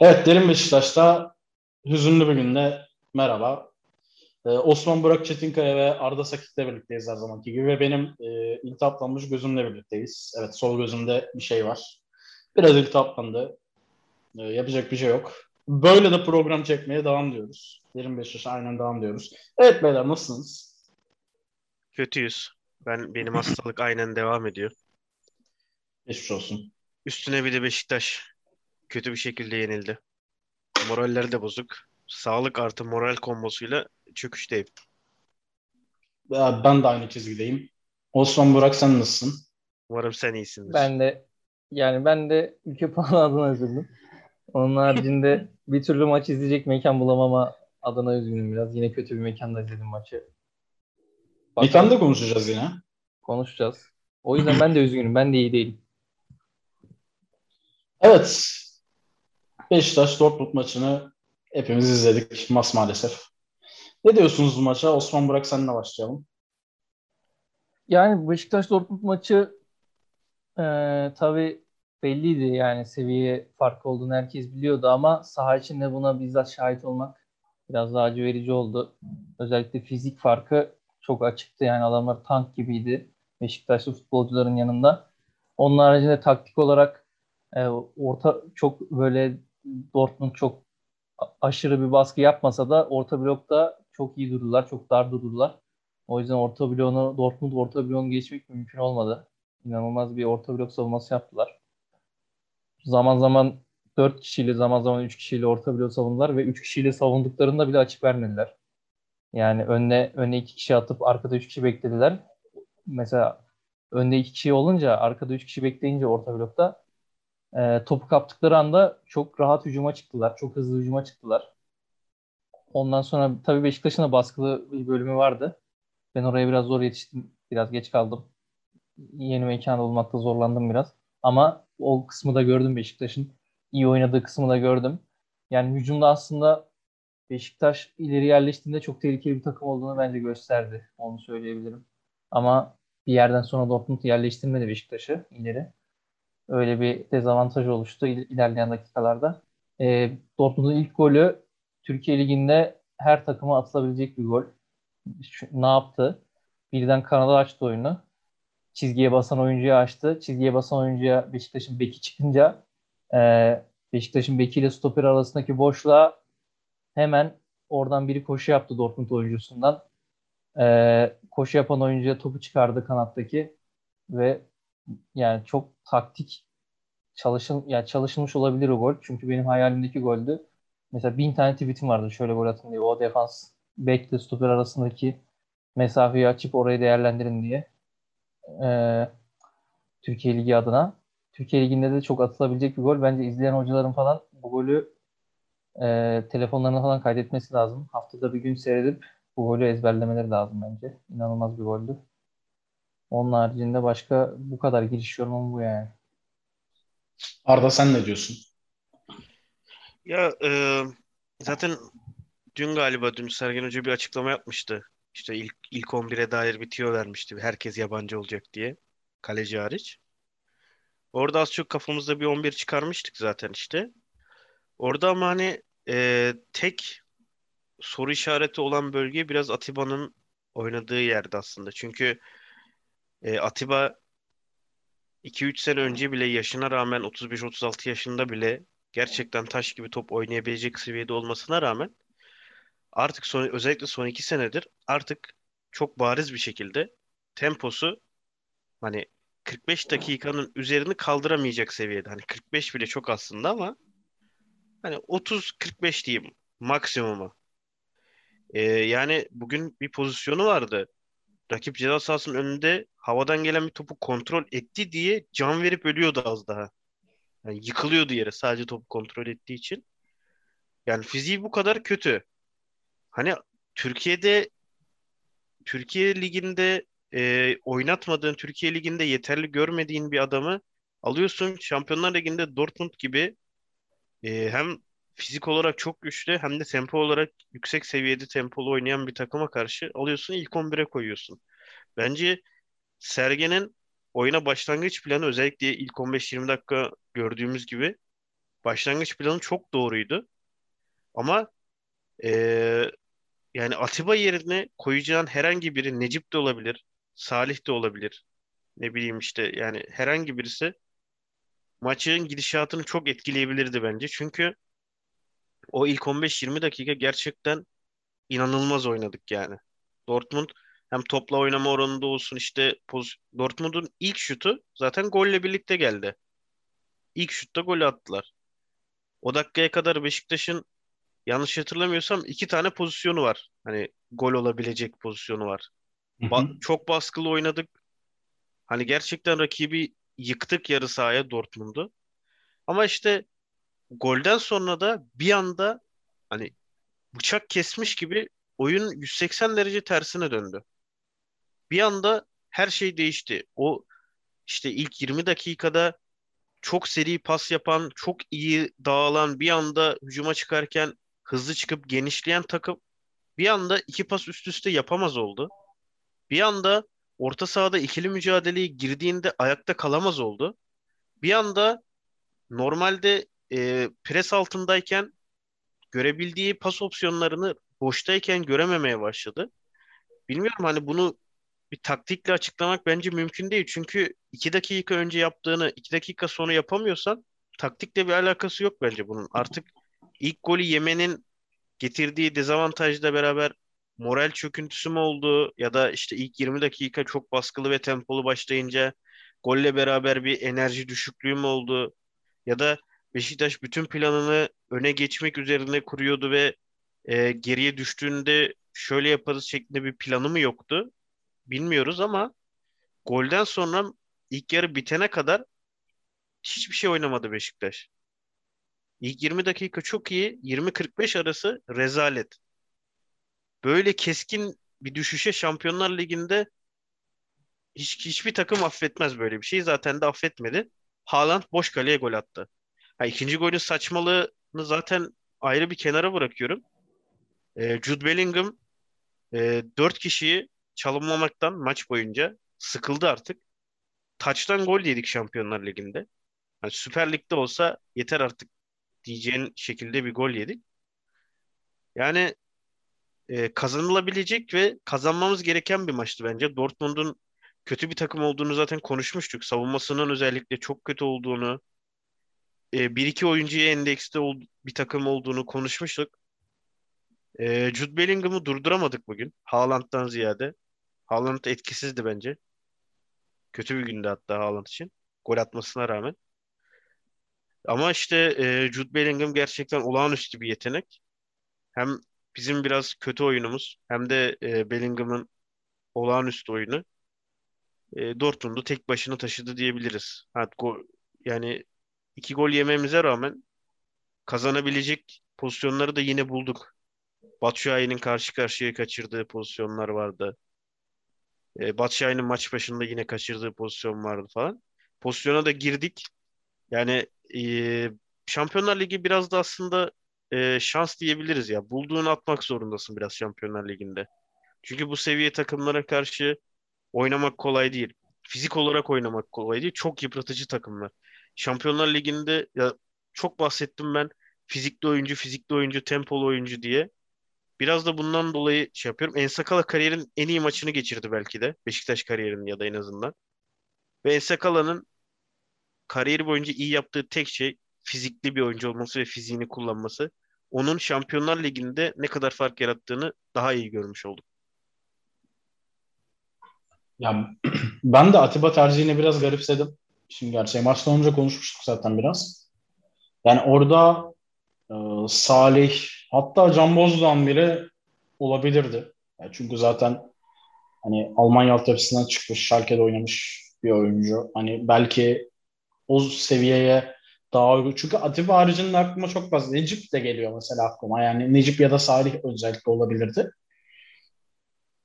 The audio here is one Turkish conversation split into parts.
Evet, Derin Beşiktaş'ta hüzünlü bir günde merhaba. Ee, Osman Burak Çetinkaya ve Arda Sakit'le birlikteyiz her zamanki gibi ve benim e, iltihaplanmış gözümle birlikteyiz. Evet, sol gözümde bir şey var. Biraz iltihaplandı. Ee, yapacak bir şey yok. Böyle de program çekmeye devam diyoruz. Derin Beşiktaş'a aynen devam diyoruz. Evet beyler nasılsınız? Kötüyüz. Ben benim hastalık aynen devam ediyor. Geçmiş olsun. Üstüne bir de Beşiktaş kötü bir şekilde yenildi. Moraller de bozuk. Sağlık artı moral kombosuyla çöküşteyim. Ya, Ben de aynı çizgideyim. Osman Burak sen nasılsın? Umarım sen iyisindir. Ben de yani ben de ülke puanı adına üzüldüm. Onun haricinde bir türlü maç izleyecek mekan bulamama adına üzgünüm biraz. Yine kötü bir mekanda izledim maçı. Bakalım, Mekanda konuşacağız yine. konuşacağız. O yüzden ben de üzgünüm. Ben de iyi değilim. Evet. Beşiktaş Dortmund maçını hepimiz izledik. Mas maalesef. Ne diyorsunuz bu maça? Osman Burak seninle başlayalım. Yani Beşiktaş Dortmund maçı e, tabii belliydi yani seviye farkı olduğunu herkes biliyordu ama saha içinde buna bizzat şahit olmak biraz daha acı verici oldu. Özellikle fizik farkı çok açıktı yani adamlar tank gibiydi Beşiktaşlı futbolcuların yanında. Onun haricinde taktik olarak e, orta çok böyle Dortmund çok aşırı bir baskı yapmasa da orta blokta çok iyi durdular, çok dar durdular. O yüzden orta bloğunu Dortmund orta bloğunu geçmek mümkün olmadı. İnanılmaz bir orta blok savunması yaptılar. Zaman zaman 4 kişiyle zaman zaman 3 kişiyle orta blok savundular ve 3 kişiyle savunduklarında bile açık vermediler. Yani önüne önüne 2 kişi atıp arkada 3 kişi beklediler. Mesela önde 2 kişi olunca arkada 3 kişi bekleyince orta blokta e, topu kaptıkları anda çok rahat hücuma çıktılar. Çok hızlı hücuma çıktılar. Ondan sonra tabii Beşiktaş'ın da baskılı bir bölümü vardı. Ben oraya biraz zor yetiştim. Biraz geç kaldım. Yeni mekanda bulmakta zorlandım biraz. Ama o kısmı da gördüm Beşiktaş'ın. iyi oynadığı kısmı da gördüm. Yani hücumda aslında Beşiktaş ileri yerleştiğinde çok tehlikeli bir takım olduğunu bence gösterdi. Onu söyleyebilirim. Ama bir yerden sonra Dortmund yerleştirmedi Beşiktaş'ı ileri. Öyle bir dezavantaj oluştu il- ilerleyen dakikalarda. E, Dortmund'un ilk golü Türkiye Ligi'nde her takıma atılabilecek bir gol. Şu- ne yaptı? Birden kanada açtı oyunu. Çizgiye basan oyuncuya açtı. Çizgiye basan oyuncuya Beşiktaş'ın beki çıkınca e, Beşiktaş'ın bekiyle stoper arasındaki boşluğa hemen oradan biri koşu yaptı Dortmund oyuncusundan. E, koşu yapan oyuncuya topu çıkardı kanattaki ve yani çok taktik çalışın ya çalışılmış olabilir o gol. Çünkü benim hayalimdeki goldü. Mesela bin tane tweetim vardı şöyle gol atın diye. O defans bekle stoper arasındaki mesafeyi açıp orayı değerlendirin diye. Ee, Türkiye Ligi adına. Türkiye Ligi'nde de çok atılabilecek bir gol. Bence izleyen hocaların falan bu golü e, telefonlarına falan kaydetmesi lazım. Haftada bir gün seyredip bu golü ezberlemeleri lazım bence. İnanılmaz bir goldü. Onun haricinde başka bu kadar giriş yorumum bu yani. Arda sen ne diyorsun? Ya e, zaten dün galiba dün Sergen Hoca bir açıklama yapmıştı. İşte ilk ilk 11'e dair bir tüyo vermişti. Herkes yabancı olacak diye. Kaleci hariç. Orada az çok kafamızda bir 11 çıkarmıştık zaten işte. Orada ama hani e, tek soru işareti olan bölge biraz Atiba'nın oynadığı yerde aslında. Çünkü e, Atiba 2-3 sene önce bile yaşına rağmen 35-36 yaşında bile gerçekten taş gibi top oynayabilecek seviyede olmasına rağmen artık son, özellikle son 2 senedir artık çok bariz bir şekilde temposu hani 45 dakikanın üzerini kaldıramayacak seviyede. Hani 45 bile çok aslında ama hani 30-45 diyeyim maksimumu. Ee, yani bugün bir pozisyonu vardı. Rakip ceza sahasının önünde havadan gelen bir topu kontrol etti diye can verip ölüyordu az daha. Yani yıkılıyordu yere sadece topu kontrol ettiği için. Yani fiziği bu kadar kötü. Hani Türkiye'de Türkiye Ligi'nde e, oynatmadığın, Türkiye Ligi'nde yeterli görmediğin bir adamı alıyorsun. Şampiyonlar Ligi'nde Dortmund gibi e, hem fizik olarak çok güçlü hem de tempo olarak yüksek seviyede tempolu oynayan bir takıma karşı alıyorsun ilk 11'e koyuyorsun. Bence Sergen'in oyuna başlangıç planı özellikle ilk 15-20 dakika gördüğümüz gibi başlangıç planı çok doğruydu. Ama ee, yani Atiba yerine koyacağın herhangi biri Necip de olabilir, Salih de olabilir. Ne bileyim işte yani herhangi birisi maçın gidişatını çok etkileyebilirdi bence. Çünkü o ilk 15-20 dakika gerçekten inanılmaz oynadık yani. Dortmund hem topla oynama oranında olsun işte poz Dortmund'un ilk şutu zaten golle birlikte geldi. İlk şutta golü attılar. O dakikaya kadar Beşiktaş'ın yanlış hatırlamıyorsam iki tane pozisyonu var. Hani gol olabilecek pozisyonu var. Ba- çok baskılı oynadık. Hani gerçekten rakibi yıktık yarı sahaya Dortmund'u. Ama işte golden sonra da bir anda hani bıçak kesmiş gibi oyun 180 derece tersine döndü. Bir anda her şey değişti. O işte ilk 20 dakikada çok seri pas yapan, çok iyi dağılan, bir anda hücuma çıkarken hızlı çıkıp genişleyen takım bir anda iki pas üst üste yapamaz oldu. Bir anda orta sahada ikili mücadeleye girdiğinde ayakta kalamaz oldu. Bir anda normalde e, pres altındayken görebildiği pas opsiyonlarını boştayken görememeye başladı. Bilmiyorum hani bunu bir taktikle açıklamak bence mümkün değil. Çünkü iki dakika önce yaptığını iki dakika sonra yapamıyorsan taktikle bir alakası yok bence bunun. Artık ilk golü yemenin getirdiği dezavantajla beraber moral çöküntüsü mü oldu ya da işte ilk 20 dakika çok baskılı ve tempolu başlayınca golle beraber bir enerji düşüklüğü mü oldu ya da Beşiktaş bütün planını öne geçmek üzerine kuruyordu ve e, geriye düştüğünde şöyle yaparız şeklinde bir planı mı yoktu? Bilmiyoruz ama golden sonra ilk yarı bitene kadar hiçbir şey oynamadı Beşiktaş. İlk 20 dakika çok iyi, 20-45 arası rezalet. Böyle keskin bir düşüşe Şampiyonlar Ligi'nde hiç, hiçbir takım affetmez böyle bir şey. Zaten de affetmedi. Haaland boş kaleye gol attı. Ha, ikinci golün saçmalığını zaten ayrı bir kenara bırakıyorum. E, Jude Bellingham e, 4 kişiyi çalınmamaktan maç boyunca sıkıldı artık. Taçtan gol yedik Şampiyonlar Ligi'nde. Yani Süper Lig'de olsa yeter artık diyeceğin şekilde bir gol yedik. Yani e, kazanılabilecek ve kazanmamız gereken bir maçtı bence. Dortmund'un kötü bir takım olduğunu zaten konuşmuştuk. Savunmasının özellikle çok kötü olduğunu, e, bir iki oyuncuya endekste ol, bir takım olduğunu konuşmuştuk. E, Jude Bellingham'ı durduramadık bugün. Haaland'dan ziyade. Haaland etkisizdi bence. Kötü bir gündü hatta Haaland için. Gol atmasına rağmen. Ama işte e, Jude Bellingham gerçekten olağanüstü bir yetenek. Hem bizim biraz kötü oyunumuz hem de e, Bellingham'ın olağanüstü oyunu e, Dortmund'u tek başına taşıdı diyebiliriz. Ha, go, yani iki gol yememize rağmen kazanabilecek pozisyonları da yine bulduk. Batshuayi'nin karşı karşıya kaçırdığı pozisyonlar vardı. E, Batshuayi'nin maç başında yine kaçırdığı pozisyon vardı falan. Pozisyona da girdik. Yani e, Şampiyonlar Ligi biraz da aslında e, şans diyebiliriz ya. Bulduğunu atmak zorundasın biraz Şampiyonlar Ligi'nde. Çünkü bu seviye takımlara karşı oynamak kolay değil. Fizik olarak oynamak kolay değil. Çok yıpratıcı takımlar. Şampiyonlar Ligi'nde ya çok bahsettim ben fizikli oyuncu, fizikli oyuncu, tempolu oyuncu diye. Biraz da bundan dolayı şey yapıyorum. Ensakala kariyerin en iyi maçını geçirdi belki de. Beşiktaş kariyerinin ya da en azından. Ve Ensakala'nın kariyeri boyunca iyi yaptığı tek şey fizikli bir oyuncu olması ve fiziğini kullanması. Onun Şampiyonlar Ligi'nde ne kadar fark yarattığını daha iyi görmüş olduk. Ya ben de Atiba tercihini biraz garipsedim. Şimdi gerçi maçtan önce konuşmuştuk zaten biraz. Yani orada e, Salih hatta Can Bozdoğan bile olabilirdi. Yani çünkü zaten hani Almanya altyapısından çıkmış, Schalke'de oynamış bir oyuncu. Hani belki o seviyeye daha uygun. Çünkü Atiba haricinde aklıma çok fazla Necip de geliyor mesela aklıma. Yani Necip ya da Salih özellikle olabilirdi.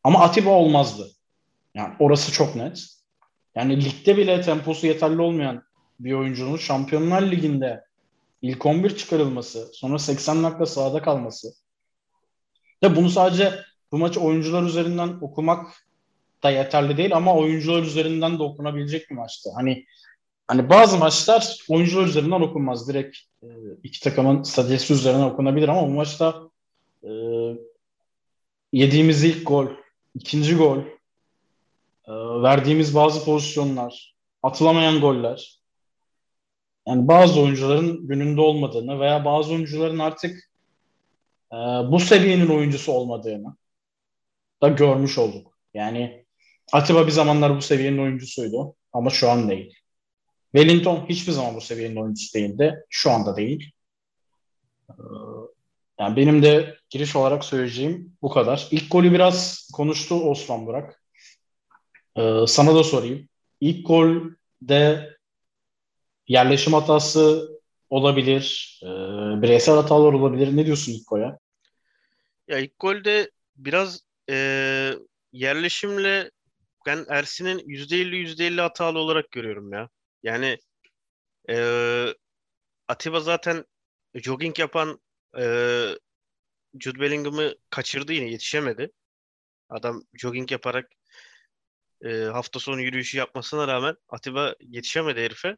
Ama Atiba olmazdı. Yani orası çok net. Yani ligde bile temposu yeterli olmayan bir oyuncunun Şampiyonlar Ligi'nde ilk 11 çıkarılması, sonra 80 dakika sahada kalması. Ya bunu sadece bu maçı oyuncular üzerinden okumak da yeterli değil ama oyuncular üzerinden de okunabilecek bir maçtı. Hani hani bazı maçlar oyuncular üzerinden okunmaz. Direkt e, iki takımın stratejisi üzerinden okunabilir ama bu maçta e, yediğimiz ilk gol, ikinci gol, verdiğimiz bazı pozisyonlar, atılamayan goller. Yani bazı oyuncuların gününde olmadığını veya bazı oyuncuların artık e, bu seviyenin oyuncusu olmadığını da görmüş olduk. Yani Atiba bir zamanlar bu seviyenin oyuncusuydu ama şu an değil. Wellington hiçbir zaman bu seviyenin oyuncusu değildi. Şu anda değil. Ee, yani benim de giriş olarak söyleyeceğim bu kadar. İlk golü biraz konuştu Osman Burak. Ee, sana da sorayım. İlk golde yerleşim hatası olabilir, e, bireysel hatalar olabilir. Ne diyorsun ilk gole? Ya ilk golde biraz e, yerleşimle ben Ersin'in %50 %50 hatalı olarak görüyorum ya. Yani e, Atiba zaten jogging yapan e, Jude Bellingham'ı kaçırdı yine yetişemedi. Adam jogging yaparak e, hafta sonu yürüyüşü yapmasına rağmen Atiba yetişemedi herife.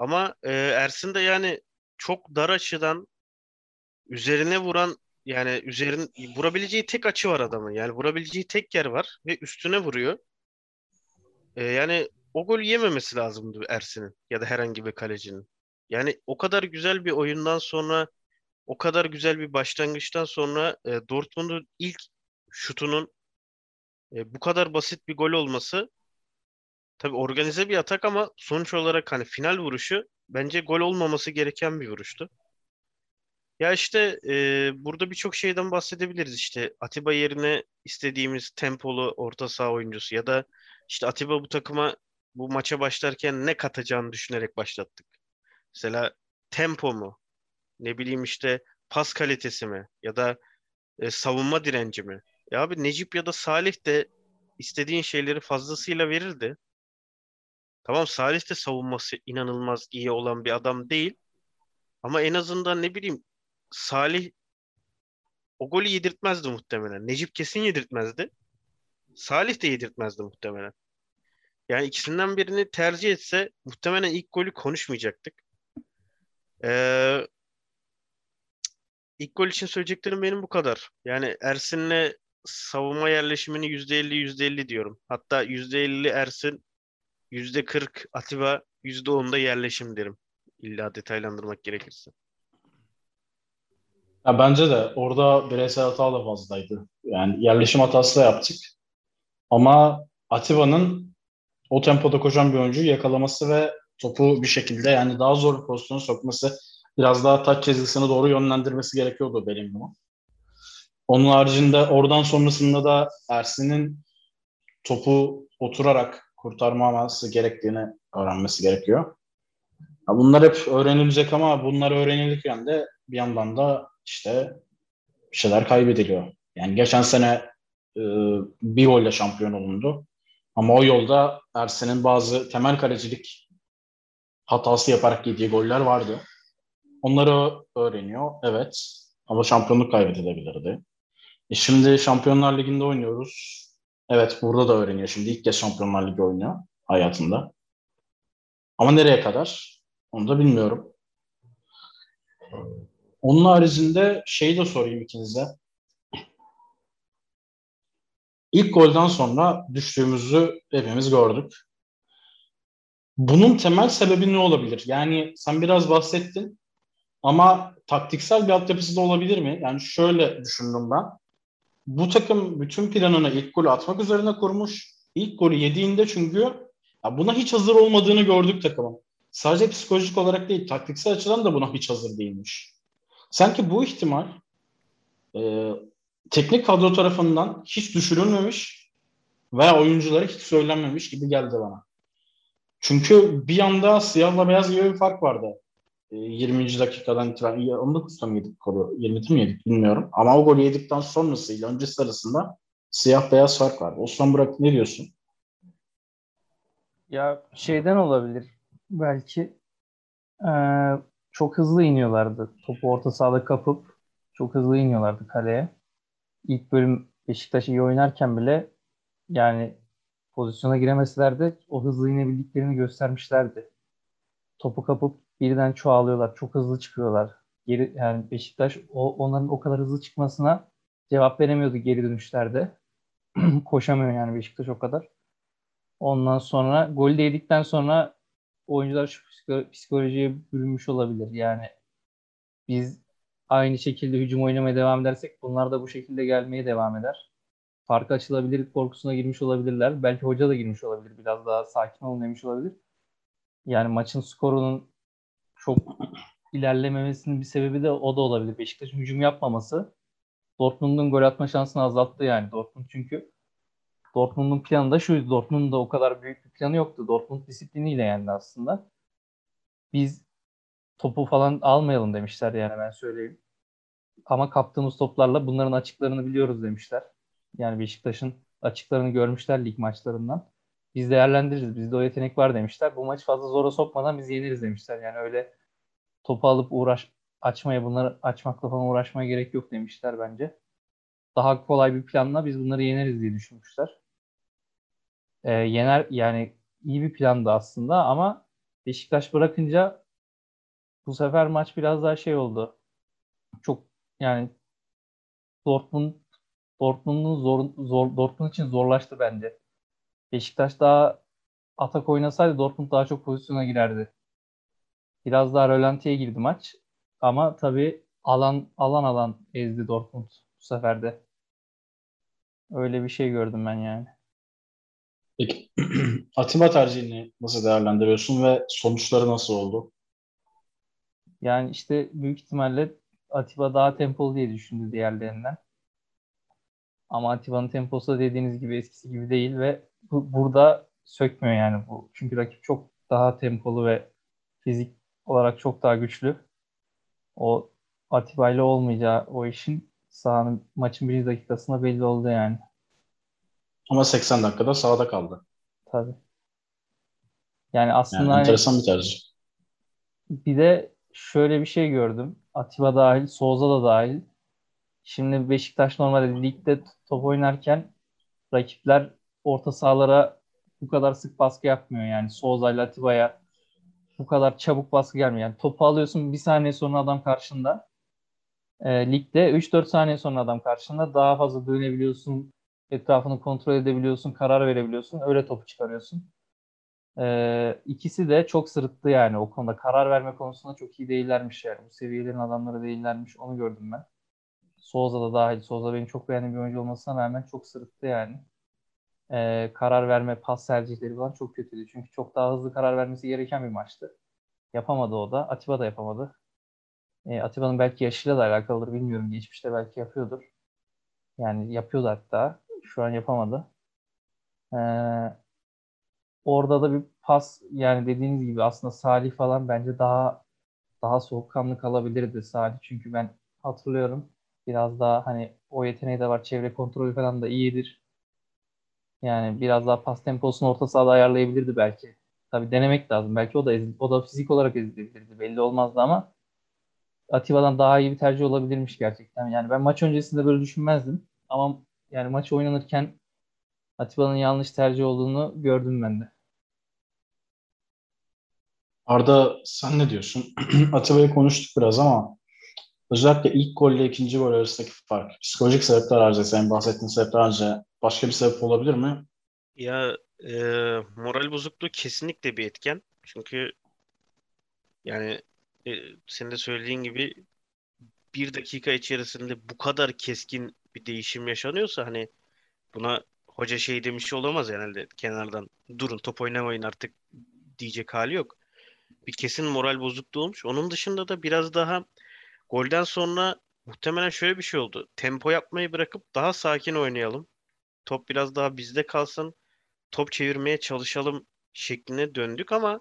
Ama e, Ersin de yani çok dar açıdan üzerine vuran yani üzerin vurabileceği tek açı var adamın. Yani vurabileceği tek yer var ve üstüne vuruyor. E, yani o gol yememesi lazımdı Ersin'in ya da herhangi bir kalecinin. Yani o kadar güzel bir oyundan sonra o kadar güzel bir başlangıçtan sonra e, Dortmund'un ilk şutunun e, bu kadar basit bir gol olması tabii organize bir atak ama sonuç olarak hani final vuruşu bence gol olmaması gereken bir vuruştu. Ya işte e, burada birçok şeyden bahsedebiliriz. İşte Atiba yerine istediğimiz tempolu orta saha oyuncusu ya da işte Atiba bu takıma bu maça başlarken ne katacağını düşünerek başlattık. Mesela tempo mu? Ne bileyim işte pas kalitesi mi? Ya da e, savunma direnci mi? Ya abi Necip ya da Salih de istediğin şeyleri fazlasıyla verirdi. Tamam Salih de savunması inanılmaz iyi olan bir adam değil. Ama en azından ne bileyim Salih o golü yedirtmezdi muhtemelen. Necip kesin yedirtmezdi. Salih de yedirtmezdi muhtemelen. Yani ikisinden birini tercih etse muhtemelen ilk golü konuşmayacaktık. Ee, ilk gol için söyleyeceklerim benim bu kadar. Yani Ersin'le savunma yerleşimini %50 %50 diyorum. Hatta %50 Ersin, %40 Atiba, %10 da yerleşim derim. İlla detaylandırmak gerekirse. Ya bence de orada bireysel hata da fazlaydı. Yani yerleşim hatası da yaptık. Ama Atiba'nın o tempoda koşan bir oyuncuyu yakalaması ve topu bir şekilde yani daha zor bir pozisyona sokması, biraz daha taç çizgisine doğru yönlendirmesi gerekiyordu Bellingham'ın. Onun haricinde oradan sonrasında da Ersin'in topu oturarak kurtarmaması gerektiğini öğrenmesi gerekiyor. Ya bunlar hep öğrenilecek ama bunlar öğrenilirken de bir yandan da işte bir şeyler kaybediliyor. Yani geçen sene e, bir golle şampiyon olundu. Ama o yolda Ersen'in bazı temel kalecilik hatası yaparak yediği goller vardı. Onları öğreniyor, evet. Ama şampiyonluk kaybedilebilirdi. E şimdi Şampiyonlar Ligi'nde oynuyoruz. Evet burada da öğreniyor. Şimdi ilk kez Şampiyonlar Ligi oynuyor hayatında. Ama nereye kadar? Onu da bilmiyorum. Onun haricinde şeyi de sorayım ikinize. İlk golden sonra düştüğümüzü hepimiz gördük. Bunun temel sebebi ne olabilir? Yani sen biraz bahsettin ama taktiksel bir altyapısı da olabilir mi? Yani şöyle düşündüm ben. Bu takım bütün planını ilk golü atmak üzerine kurmuş. İlk golü yediğinde çünkü ya buna hiç hazır olmadığını gördük takımın. Sadece psikolojik olarak değil, taktiksel açıdan da buna hiç hazır değilmiş. Sanki bu ihtimal e, teknik kadro tarafından hiç düşürülmemiş veya oyunculara hiç söylenmemiş gibi geldi bana. Çünkü bir anda siyahla beyaz gibi bir fark vardı. E, 20. dakikadan itibaren 19'da mı yedik golü? 20'de mi yedik bilmiyorum. Ama o golü yedikten sonrasıyla öncesi arasında siyah beyaz fark vardı. Osman Burak ne diyorsun? Ya şeyden olabilir belki e, çok hızlı iniyorlardı. Topu orta sahada kapıp çok hızlı iniyorlardı kaleye. İlk bölüm Beşiktaş iyi oynarken bile yani pozisyona giremeseler de o hızlı inebildiklerini göstermişlerdi. Topu kapıp birden çoğalıyorlar. Çok hızlı çıkıyorlar. Geri, yani Beşiktaş o, onların o kadar hızlı çıkmasına cevap veremiyordu geri dönüşlerde. Koşamıyor yani Beşiktaş o kadar. Ondan sonra gol de yedikten sonra oyuncular şu psikolojiye bürünmüş olabilir. Yani biz aynı şekilde hücum oynamaya devam edersek bunlar da bu şekilde gelmeye devam eder. Fark açılabilir korkusuna girmiş olabilirler. Belki hoca da girmiş olabilir. Biraz daha sakin olun demiş olabilir. Yani maçın skorunun çok ilerlememesinin bir sebebi de o da olabilir. Beşiktaş'ın hücum yapmaması Dortmund'un gol atma şansını azalttı yani. Dortmund çünkü Dortmund'un planı da şuydu. Dortmund'un da o kadar büyük bir planı yoktu. Dortmund disipliniyle yendi aslında. Biz topu falan almayalım demişler yani ben söyleyeyim. Ama kaptığımız toplarla bunların açıklarını biliyoruz demişler. Yani Beşiktaş'ın açıklarını görmüşler lig maçlarından. Biz değerlendiririz. Bizde o yetenek var demişler. Bu maç fazla zora sokmadan biz yeniriz demişler. Yani öyle topu alıp uğraş açmaya bunları açmakla falan uğraşmaya gerek yok demişler bence. Daha kolay bir planla biz bunları yeneriz diye düşünmüşler. Ee, yener yani iyi bir plandı aslında ama Beşiktaş bırakınca bu sefer maç biraz daha şey oldu. Çok yani Dortmund Dortmund'un zor, zor Dortmund için zorlaştı bence. Beşiktaş daha atak oynasaydı Dortmund daha çok pozisyona girerdi. Biraz daha rölantiye girdi maç. Ama tabii alan alan alan ezdi Dortmund bu sefer de. Öyle bir şey gördüm ben yani. Peki Atiba tercihini nasıl değerlendiriyorsun ve sonuçları nasıl oldu? Yani işte büyük ihtimalle Atiba daha tempolu diye düşündü diğerlerinden. Ama Atiba'nın temposu da dediğiniz gibi eskisi gibi değil ve bu, burada sökmüyor yani bu. Çünkü rakip çok daha tempolu ve fizik olarak çok daha güçlü. O Atiba ile olmayacağı o işin sahanın maçın bir dakikasında belli oldu yani. Ama 80 dakikada sahada kaldı. Tabii. Yani aslında yani hani enteresan bir tercih. Bir de şöyle bir şey gördüm. Atiba dahil, Souza da dahil. Şimdi Beşiktaş normalde ligde top oynarken rakipler orta sahalara bu kadar sık baskı yapmıyor. Yani Souza ile Atiba'ya bu kadar çabuk baskı gelmiyor. Yani topu alıyorsun bir saniye sonra adam karşında. E, ligde 3-4 saniye sonra adam karşında daha fazla dönebiliyorsun. Etrafını kontrol edebiliyorsun. Karar verebiliyorsun. Öyle topu çıkarıyorsun. E, ikisi de çok sırıttı yani o konuda. Karar verme konusunda çok iyi değillermiş yani. Bu seviyelerin adamları değillermiş. Onu gördüm ben. Souza da dahil. Souza benim çok beğendiğim bir oyuncu olmasına rağmen çok sırıttı yani. Ee, karar verme, pas tercihleri falan çok kötüydü. Çünkü çok daha hızlı karar vermesi gereken bir maçtı. Yapamadı o da. Atiba da yapamadı. Ee, Atiba'nın belki yaşıyla da alakalıdır bilmiyorum. Geçmişte belki yapıyordur. Yani yapıyordu hatta. Şu an yapamadı. Ee, orada da bir pas yani dediğiniz gibi aslında Salih falan bence daha daha soğukkanlı kalabilirdi Salih. Çünkü ben hatırlıyorum Biraz daha hani o yeteneği de var. Çevre kontrolü falan da iyidir. Yani biraz daha pas temposunu orta sahada ayarlayabilirdi belki. Tabii denemek lazım. Belki o da ezil, o da fizik olarak ezilebilirdi. Belli olmazdı ama Atiba'dan daha iyi bir tercih olabilirmiş gerçekten. Yani ben maç öncesinde böyle düşünmezdim. Ama yani maç oynanırken Atiba'nın yanlış tercih olduğunu gördüm ben de. Arda sen ne diyorsun? Atiba'yı konuştuk biraz ama Özellikle ilk golle ikinci gol arasındaki fark. Psikolojik sebepler harca, senin bahsettiğin sebepler harca başka bir sebep olabilir mi? Ya e, moral bozukluğu kesinlikle bir etken. Çünkü yani e, senin de söylediğin gibi bir dakika içerisinde bu kadar keskin bir değişim yaşanıyorsa hani buna hoca şey demiş olamaz herhalde kenardan. Durun top oynamayın artık diyecek hali yok. Bir kesin moral bozukluğu olmuş. Onun dışında da biraz daha Golden sonra muhtemelen şöyle bir şey oldu. Tempo yapmayı bırakıp daha sakin oynayalım. Top biraz daha bizde kalsın. Top çevirmeye çalışalım şekline döndük ama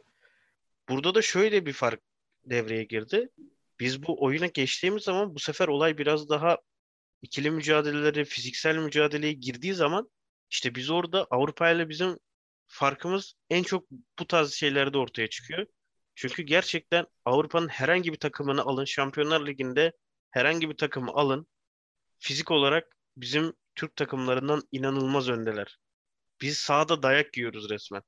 burada da şöyle bir fark devreye girdi. Biz bu oyuna geçtiğimiz zaman bu sefer olay biraz daha ikili mücadeleleri, fiziksel mücadeleye girdiği zaman işte biz orada Avrupa ile bizim farkımız en çok bu tarz şeylerde ortaya çıkıyor. Çünkü gerçekten Avrupa'nın herhangi bir takımını alın. Şampiyonlar Ligi'nde herhangi bir takımı alın. Fizik olarak bizim Türk takımlarından inanılmaz öndeler. Biz sahada dayak yiyoruz resmen.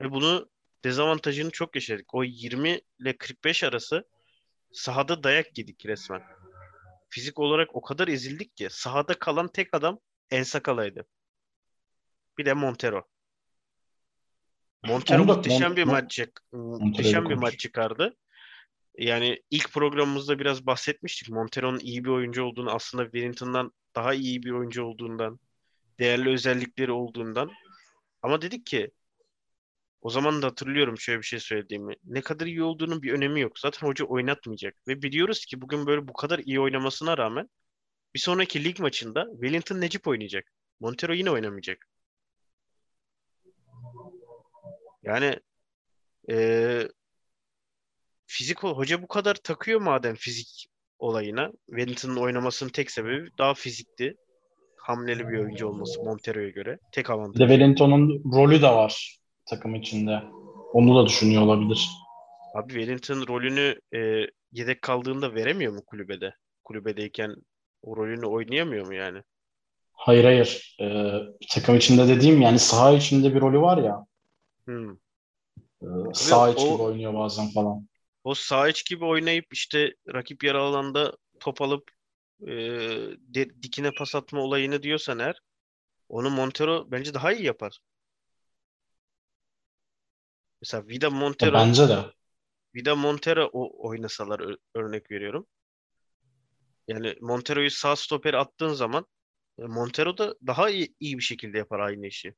Ve bunu dezavantajını çok yaşadık. O 20 ile 45 arası sahada dayak yedik resmen. Fizik olarak o kadar ezildik ki sahada kalan tek adam El Sakala'ydı. Bir de Montero. Montero muhteşem Mon- bir maç çık- muhteşem bir maç çıkardı. Yani ilk programımızda biraz bahsetmiştik. Montero'nun iyi bir oyuncu olduğunu, aslında Wellington'dan daha iyi bir oyuncu olduğundan, değerli özellikleri olduğundan. Ama dedik ki o zaman da hatırlıyorum şöyle bir şey söylediğimi. Ne kadar iyi olduğunun bir önemi yok. Zaten hoca oynatmayacak. Ve biliyoruz ki bugün böyle bu kadar iyi oynamasına rağmen bir sonraki lig maçında Wellington Necip oynayacak. Montero yine oynamayacak. Yani eee fizik hoca bu kadar takıyor madem fizik olayına. Wellington'ın oynamasının tek sebebi daha fizikti. Hamleli bir oyuncu olması Montero'ya göre. Tek Bir de avantajı. Wellington'un rolü de var takım içinde. Onu da düşünüyor olabilir. Abi Wellington rolünü e, yedek kaldığında veremiyor mu kulübede? Kulübedeyken o rolünü oynayamıyor mu yani? Hayır hayır. Ee, takım içinde dediğim yani saha içinde bir rolü var ya. Hmm. E, saha içi o- gibi oynuyor bazen falan. O sağ iç gibi oynayıp işte rakip yarı alanda top alıp e, de- dikine pas atma olayını diyorsan eğer onu Montero bence daha iyi yapar. Mesela Vida Ya Montero bence de. Vida Montero o oynasalar örnek veriyorum. Yani Montero'yu sağ stopere attığın zaman e, Montero da daha iyi, iyi bir şekilde yapar aynı işi.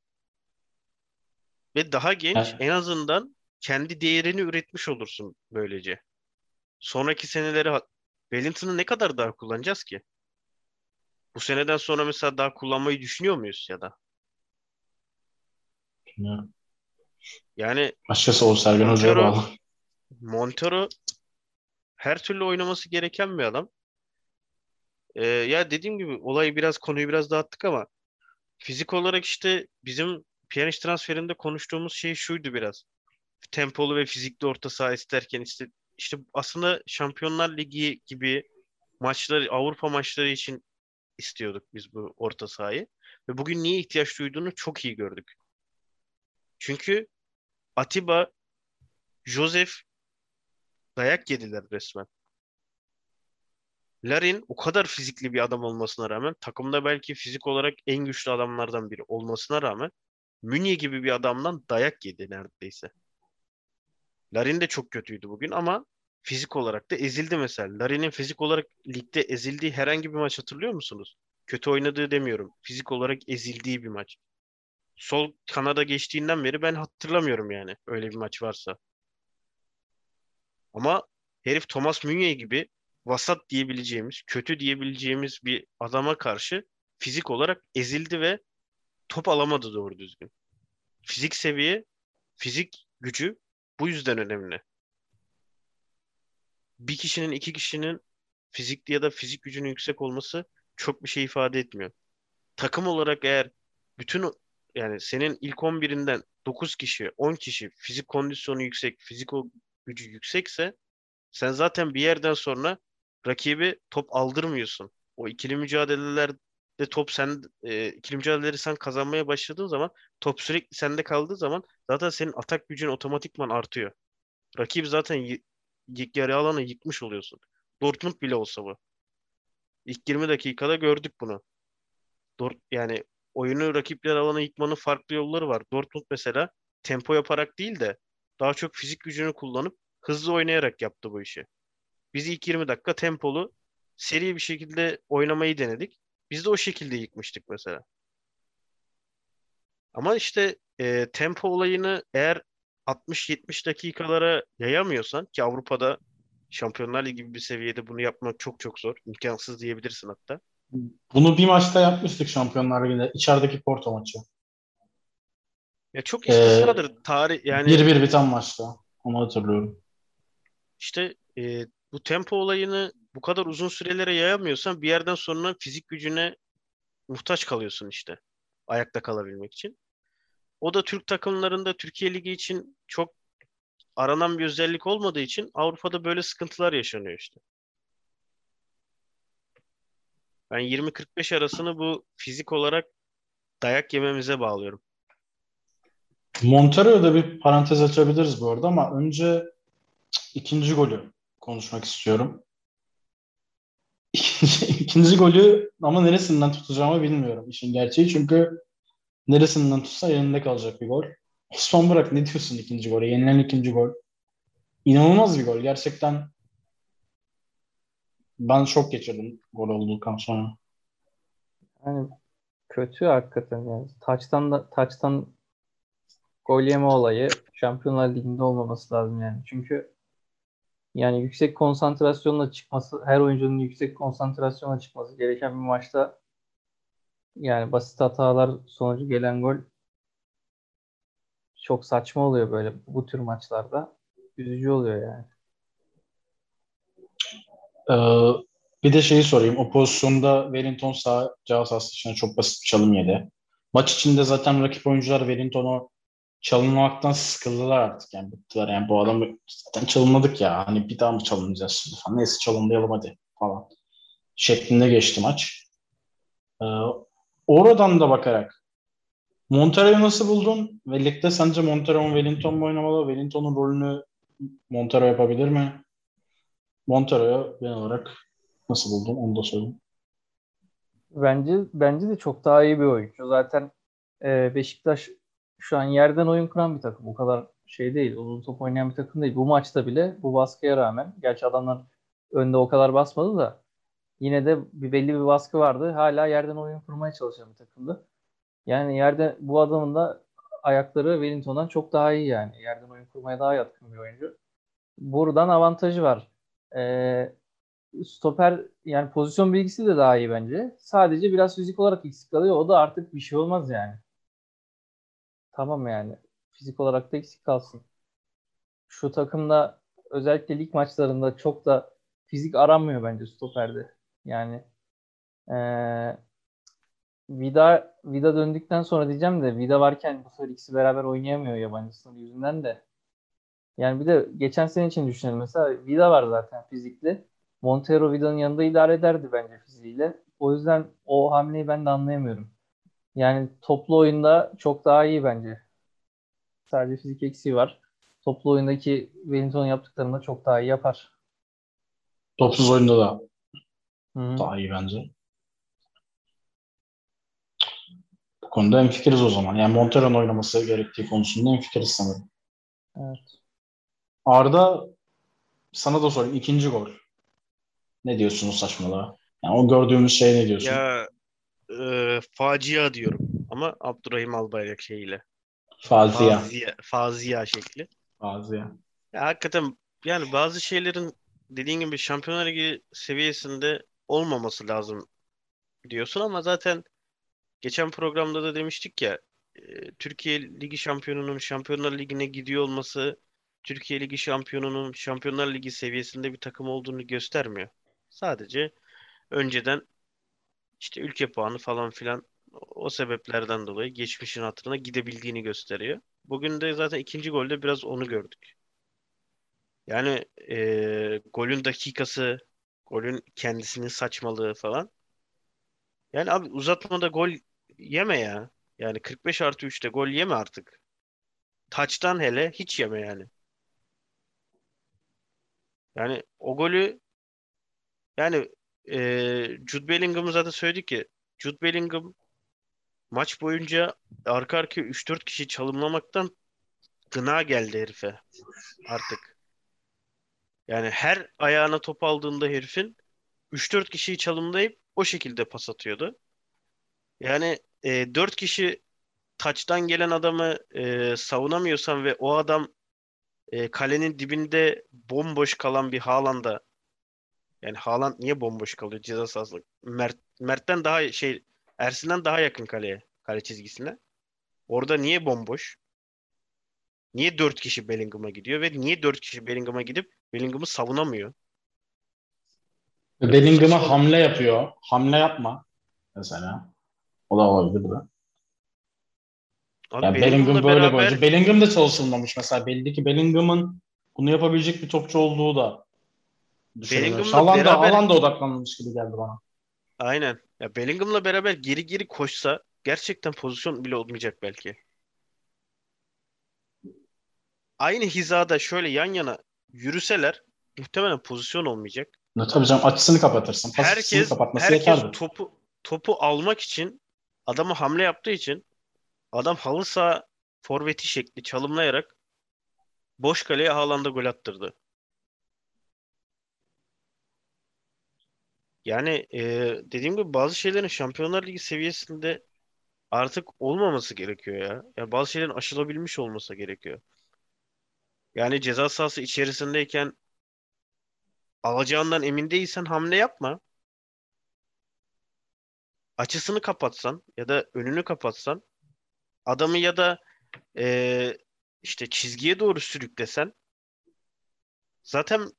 Ve daha genç Evet. en azından kendi değerini üretmiş olursun böylece. Sonraki seneleri Wellington'ı ne kadar daha kullanacağız ki? Bu seneden sonra mesela daha kullanmayı düşünüyor muyuz ya da? Bilmiyorum. Yani Açıkçası o Sergen Hoca'ya bağlı. Montero her türlü oynaması gereken bir adam. Ee, ya dediğim gibi olayı biraz konuyu biraz dağıttık ama fizik olarak işte bizim Pjanic transferinde konuştuğumuz şey şuydu biraz. Tempolu ve fizikli orta saha isterken işte işte aslında Şampiyonlar Ligi gibi maçları Avrupa maçları için istiyorduk biz bu orta sahayı. Ve bugün niye ihtiyaç duyduğunu çok iyi gördük. Çünkü Atiba, Josef dayak yediler resmen. Larin o kadar fizikli bir adam olmasına rağmen takımda belki fizik olarak en güçlü adamlardan biri olmasına rağmen Münye gibi bir adamdan dayak yedi neredeyse. Larin de çok kötüydü bugün ama fizik olarak da ezildi mesela. Larin'in fizik olarak ligde ezildiği herhangi bir maç hatırlıyor musunuz? Kötü oynadığı demiyorum. Fizik olarak ezildiği bir maç. Sol kanada geçtiğinden beri ben hatırlamıyorum yani öyle bir maç varsa. Ama herif Thomas Meunier gibi vasat diyebileceğimiz, kötü diyebileceğimiz bir adama karşı fizik olarak ezildi ve top alamadı doğru düzgün. Fizik seviye, fizik gücü bu yüzden önemli. Bir kişinin, iki kişinin fizikli ya da fizik gücünün yüksek olması çok bir şey ifade etmiyor. Takım olarak eğer bütün yani senin ilk 11'inden 9 kişi, 10 kişi fizik kondisyonu yüksek, fizik gücü yüksekse sen zaten bir yerden sonra rakibi top aldırmıyorsun. O ikili mücadelelerde top sen e, ikili mücadeleleri sen kazanmaya başladığın zaman top sürekli sende kaldığı zaman zaten senin atak gücün otomatikman artıyor. Rakip zaten y- yarı alanı yıkmış oluyorsun. Dortmund bile olsa bu. İlk 20 dakikada gördük bunu. Dort yani oyunu rakipler alana yıkmanın farklı yolları var. Dortmund mesela tempo yaparak değil de daha çok fizik gücünü kullanıp hızlı oynayarak yaptı bu işi. Biz ilk 20 dakika tempolu seri bir şekilde oynamayı denedik. Biz de o şekilde yıkmıştık mesela. Ama işte e, tempo olayını eğer 60-70 dakikalara yayamıyorsan ki Avrupa'da Şampiyonlar Ligi gibi bir seviyede bunu yapmak çok çok zor. İmkansız diyebilirsin hatta. Bunu bir maçta yapmıştık Şampiyonlar Ligi'nde. İçerideki Porto maçı. Ya çok Ee, istisnadır tarih yani 1-1 biten maçta. Onu hatırlıyorum. işte e, bu tempo olayını bu kadar uzun sürelere yayamıyorsan bir yerden sonra fizik gücüne muhtaç kalıyorsun işte. Ayakta kalabilmek için. O da Türk takımlarında Türkiye Ligi için çok aranan bir özellik olmadığı için Avrupa'da böyle sıkıntılar yaşanıyor işte. Ben 20-45 arasını bu fizik olarak dayak yememize bağlıyorum. Montero'da bir parantez açabiliriz bu arada ama önce ikinci golü konuşmak istiyorum. İkinci, golü ama neresinden tutacağımı bilmiyorum işin gerçeği. Çünkü neresinden tutsa yerinde kalacak bir gol. Osman Burak ne diyorsun ikinci gole? Yenilen ikinci gol. İnanılmaz bir gol. Gerçekten ben şok geçirdim gol olduktan sonra. Yani kötü hakikaten yani. Taçtan da taçtan gol yeme olayı Şampiyonlar Ligi'nde olmaması lazım yani. Çünkü yani yüksek konsantrasyonla çıkması, her oyuncunun yüksek konsantrasyonla çıkması gereken bir maçta yani basit hatalar sonucu gelen gol çok saçma oluyor böyle bu tür maçlarda. Üzücü oluyor yani. Ee, bir de şeyi sorayım. O pozisyonda Wellington sağ cevap sahası çok basit bir çalım yedi. Maç içinde zaten rakip oyuncular Wellington'u çalınmaktan sıkıldılar artık yani bittiler yani bu adamı zaten çalınmadık ya hani bir daha mı çalınacağız şimdi falan neyse çalınlayalım hadi falan şeklinde geçti maç. Ee, oradan da bakarak Montero'yu nasıl buldun? Ve sence Montero Wellington mu oynamalı? Wellington'un rolünü Montero yapabilir mi? Montero'yu genel olarak nasıl buldun? Onu da söyleyeyim. Bence bence de çok daha iyi bir oyuncu. Zaten e, Beşiktaş şu an yerden oyun kuran bir takım. O kadar şey değil. Uzun top oynayan bir takım değil. Bu maçta bile bu baskıya rağmen gerçi adamlar önde o kadar basmadı da yine de bir belli bir baskı vardı. Hala yerden oyun kurmaya çalışan bir takımdı. Yani yerde bu adamın da ayakları Wellington'dan çok daha iyi yani. Yerden oyun kurmaya daha yatkın bir oyuncu. Buradan avantajı var. Ee, stoper yani pozisyon bilgisi de daha iyi bence. Sadece biraz fizik olarak eksik kalıyor. O da artık bir şey olmaz yani. Tamam yani. Fizik olarak da eksik kalsın. Şu takımda özellikle lig maçlarında çok da fizik aranmıyor bence stoperde. Yani ee, Vida Vida döndükten sonra diyeceğim de Vida varken bu sefer ikisi beraber oynayamıyor yabancı sınır yüzünden de. Yani bir de geçen sene için düşünelim mesela Vida var zaten fizikli. Montero Vida'nın yanında idare ederdi bence fiziğiyle. O yüzden o hamleyi ben de anlayamıyorum. Yani toplu oyunda çok daha iyi bence. Sadece fizik eksiği var. Toplu oyundaki Wellington yaptıklarını çok daha iyi yapar. Topsuz oyunda da Hı-hı. daha iyi bence. Bu konuda en fikiriz o zaman. Yani Montero'nun oynaması gerektiği konusunda en fikiriz sanırım. Evet. Arda sana da sorayım. ikinci gol. Ne diyorsunuz saçmalığa? Yani o gördüğümüz şey ne diyorsun? Ya e, facia diyorum ama Abdurrahim Albayrak şeyiyle. Fazia. Fazia, fazia şekli. Fazia. Ya hakikaten yani bazı şeylerin dediğin gibi Şampiyonlar Ligi seviyesinde olmaması lazım diyorsun ama zaten geçen programda da demiştik ya Türkiye Ligi şampiyonunun Şampiyonlar Ligi'ne gidiyor olması Türkiye Ligi şampiyonunun Şampiyonlar Ligi seviyesinde bir takım olduğunu göstermiyor. Sadece önceden işte ülke puanı falan filan o sebeplerden dolayı geçmişin hatırına gidebildiğini gösteriyor. Bugün de zaten ikinci golde biraz onu gördük. Yani e, golün dakikası, golün kendisinin saçmalığı falan. Yani abi uzatmada gol yeme ya. Yani 45 artı 3'te gol yeme artık. Taçtan hele hiç yeme yani. Yani o golü yani e, Jude Bellingham'ı zaten söyledik ki Jude Bellingham maç boyunca arka arkaya 3-4 kişi çalımlamaktan gına geldi herife artık. Yani her ayağına top aldığında herifin 3-4 kişiyi çalımlayıp o şekilde pas atıyordu. Yani e, 4 kişi taçtan gelen adamı e, savunamıyorsan ve o adam e, kalenin dibinde bomboş kalan bir Haaland'a yani Haaland niye bomboş kalıyor ceza sahasında? Mert, Mert'ten daha şey Ersin'den daha yakın kaleye, kale çizgisine. Orada niye bomboş? Niye dört kişi Bellingham'a gidiyor ve niye dört kişi Bellingham'a gidip Bellingham'ı savunamıyor? Bellingham'a hamle yapıyor. Hamle yapma mesela. O da olabilir de. Abi yani Bellingham böyle beraber... bir Bellingham da çalışılmamış mesela. Belli ki Bellingham'ın bunu yapabilecek bir topçu olduğu da Alan da, beraber... alan da odaklanmış gibi geldi bana. Aynen. Ya Bellingham'la beraber geri geri koşsa gerçekten pozisyon bile olmayacak belki. Aynı hizada şöyle yan yana yürüseler muhtemelen pozisyon olmayacak. Ne tabii canım açısını kapatırsın. Pas Herkes kapatması herkes yeterdi. topu topu almak için adama hamle yaptığı için adam halı saha forveti şekli çalımlayarak boş kaleye Haaland'a gol attırdı. Yani e, dediğim gibi bazı şeylerin Şampiyonlar Ligi seviyesinde artık olmaması gerekiyor ya. Ya bazı şeylerin aşılabilmiş olması gerekiyor. Yani ceza sahası içerisindeyken alacağından emin değilsen hamle yapma. Açısını kapatsan ya da önünü kapatsan adamı ya da e, işte çizgiye doğru sürüklesen zaten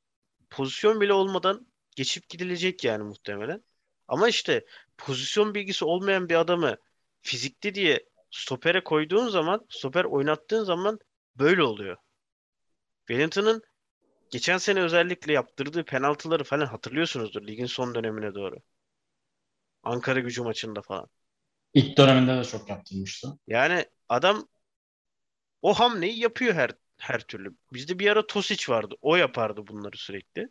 pozisyon bile olmadan geçip gidilecek yani muhtemelen. Ama işte pozisyon bilgisi olmayan bir adamı fizikli diye stopere koyduğun zaman, stoper oynattığın zaman böyle oluyor. Wellington'ın geçen sene özellikle yaptırdığı penaltıları falan hatırlıyorsunuzdur ligin son dönemine doğru. Ankara gücü maçında falan. İlk döneminde de çok yaptırmıştı. Yani adam o hamleyi yapıyor her her türlü. Bizde bir ara Tosic vardı. O yapardı bunları sürekli.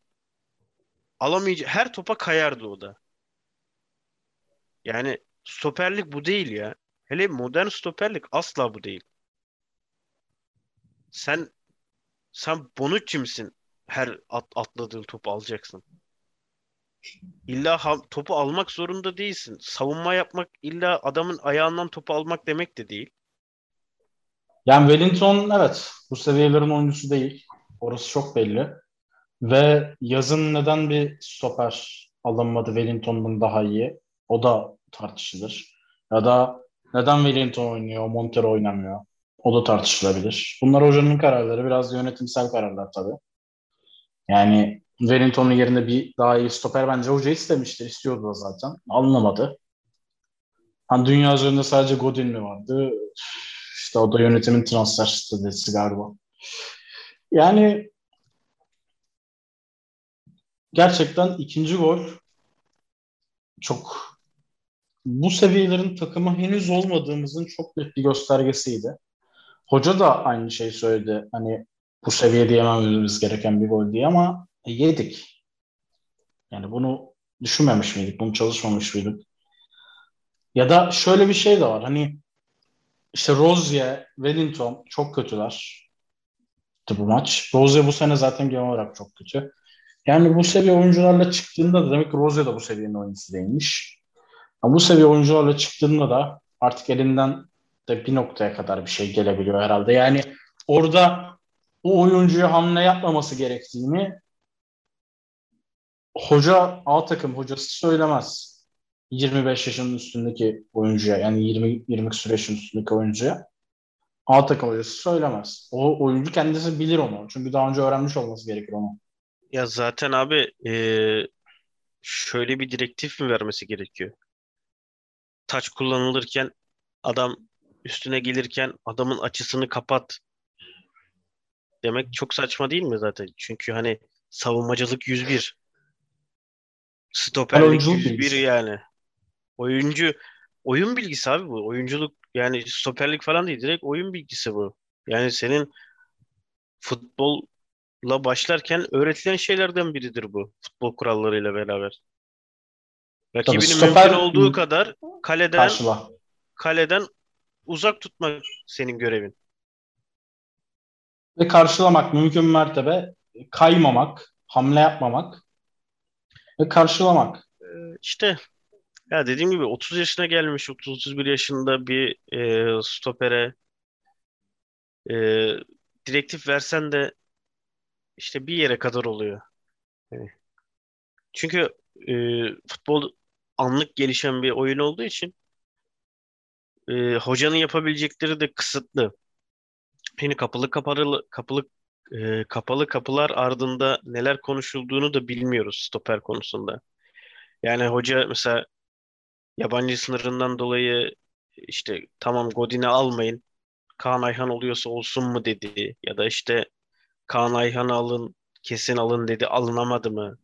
Alamayacak her topa kayardı o da. Yani stoperlik bu değil ya. Hele modern stoperlik asla bu değil. Sen sen Bonucci misin? Her at, atladığın topu alacaksın. İlla ha- topu almak zorunda değilsin. Savunma yapmak illa adamın ayağından topu almak demek de değil. Yani Wellington evet bu seviyelerin oyuncusu değil. Orası çok belli. Ve yazın neden bir stoper alınmadı Wellington'dan daha iyi? O da tartışılır. Ya da neden Wellington oynuyor, Montero oynamıyor? O da tartışılabilir. Bunlar hocanın kararları. Biraz yönetimsel kararlar tabii. Yani Wellington'un yerine bir daha iyi stoper bence hoca istemiştir. istiyordu da zaten. Alınamadı. Hani dünya üzerinde sadece Godin mi vardı? İşte o da yönetimin transfer stratejisi galiba. Yani gerçekten ikinci gol çok bu seviyelerin takımı henüz olmadığımızın çok net bir göstergesiydi. Hoca da aynı şeyi söyledi. Hani bu seviyede yemememiz gereken bir gol diye ama yedik. Yani bunu düşünmemiş miydik? Bunu çalışmamış mıydık? Ya da şöyle bir şey de var. Hani işte Rozier, Wellington çok kötüler. Bu maç. Rozier bu sene zaten genel olarak çok kötü. Yani bu seviye oyuncularla çıktığında da demek ki Rozier de bu seviyenin oyuncusu değilmiş. Ama bu seviye oyuncularla çıktığında da artık elinden de bir noktaya kadar bir şey gelebiliyor herhalde. Yani orada o oyuncuya hamle yapmaması gerektiğini hoca A takım hocası söylemez. 25 yaşının üstündeki oyuncuya yani 20 20 süreçin üstündeki oyuncuya A takım hocası söylemez. O oyuncu kendisi bilir onu. Çünkü daha önce öğrenmiş olması gerekir onu. Ya zaten abi eee, şöyle bir direktif mi vermesi gerekiyor? Taç kullanılırken adam üstüne gelirken adamın açısını kapat demek çok saçma değil mi zaten? Çünkü hani savunmacılık 101. Stoperlik oyunculuk 101 bilgisi. yani. Oyuncu oyun bilgisi abi bu. Oyunculuk yani stoperlik falan değil. Direkt oyun bilgisi bu. Yani senin futbolla başlarken öğretilen şeylerden biridir bu. Futbol kurallarıyla beraber. Rakibinin stoper- mümkün olduğu kadar kaleden Karşıla. kaleden uzak tutmak senin görevin. Ve karşılamak mümkün mertebe kaymamak, hamle yapmamak ve karşılamak. İşte ya dediğim gibi 30 yaşına gelmiş, 30-31 yaşında bir e, stopere e, direktif versen de işte bir yere kadar oluyor. Yani çünkü e, futbol anlık gelişen bir oyun olduğu için e, hocanın yapabilecekleri de kısıtlı. Yine kapalı kapalı kapalı e, kapalı kapılar ardında neler konuşulduğunu da bilmiyoruz stoper konusunda. Yani hoca mesela yabancı sınırından dolayı işte tamam Godin'i almayın. Kaan Ayhan oluyorsa olsun mu dedi ya da işte Kaan Ayhan'ı alın kesin alın dedi alınamadı mı?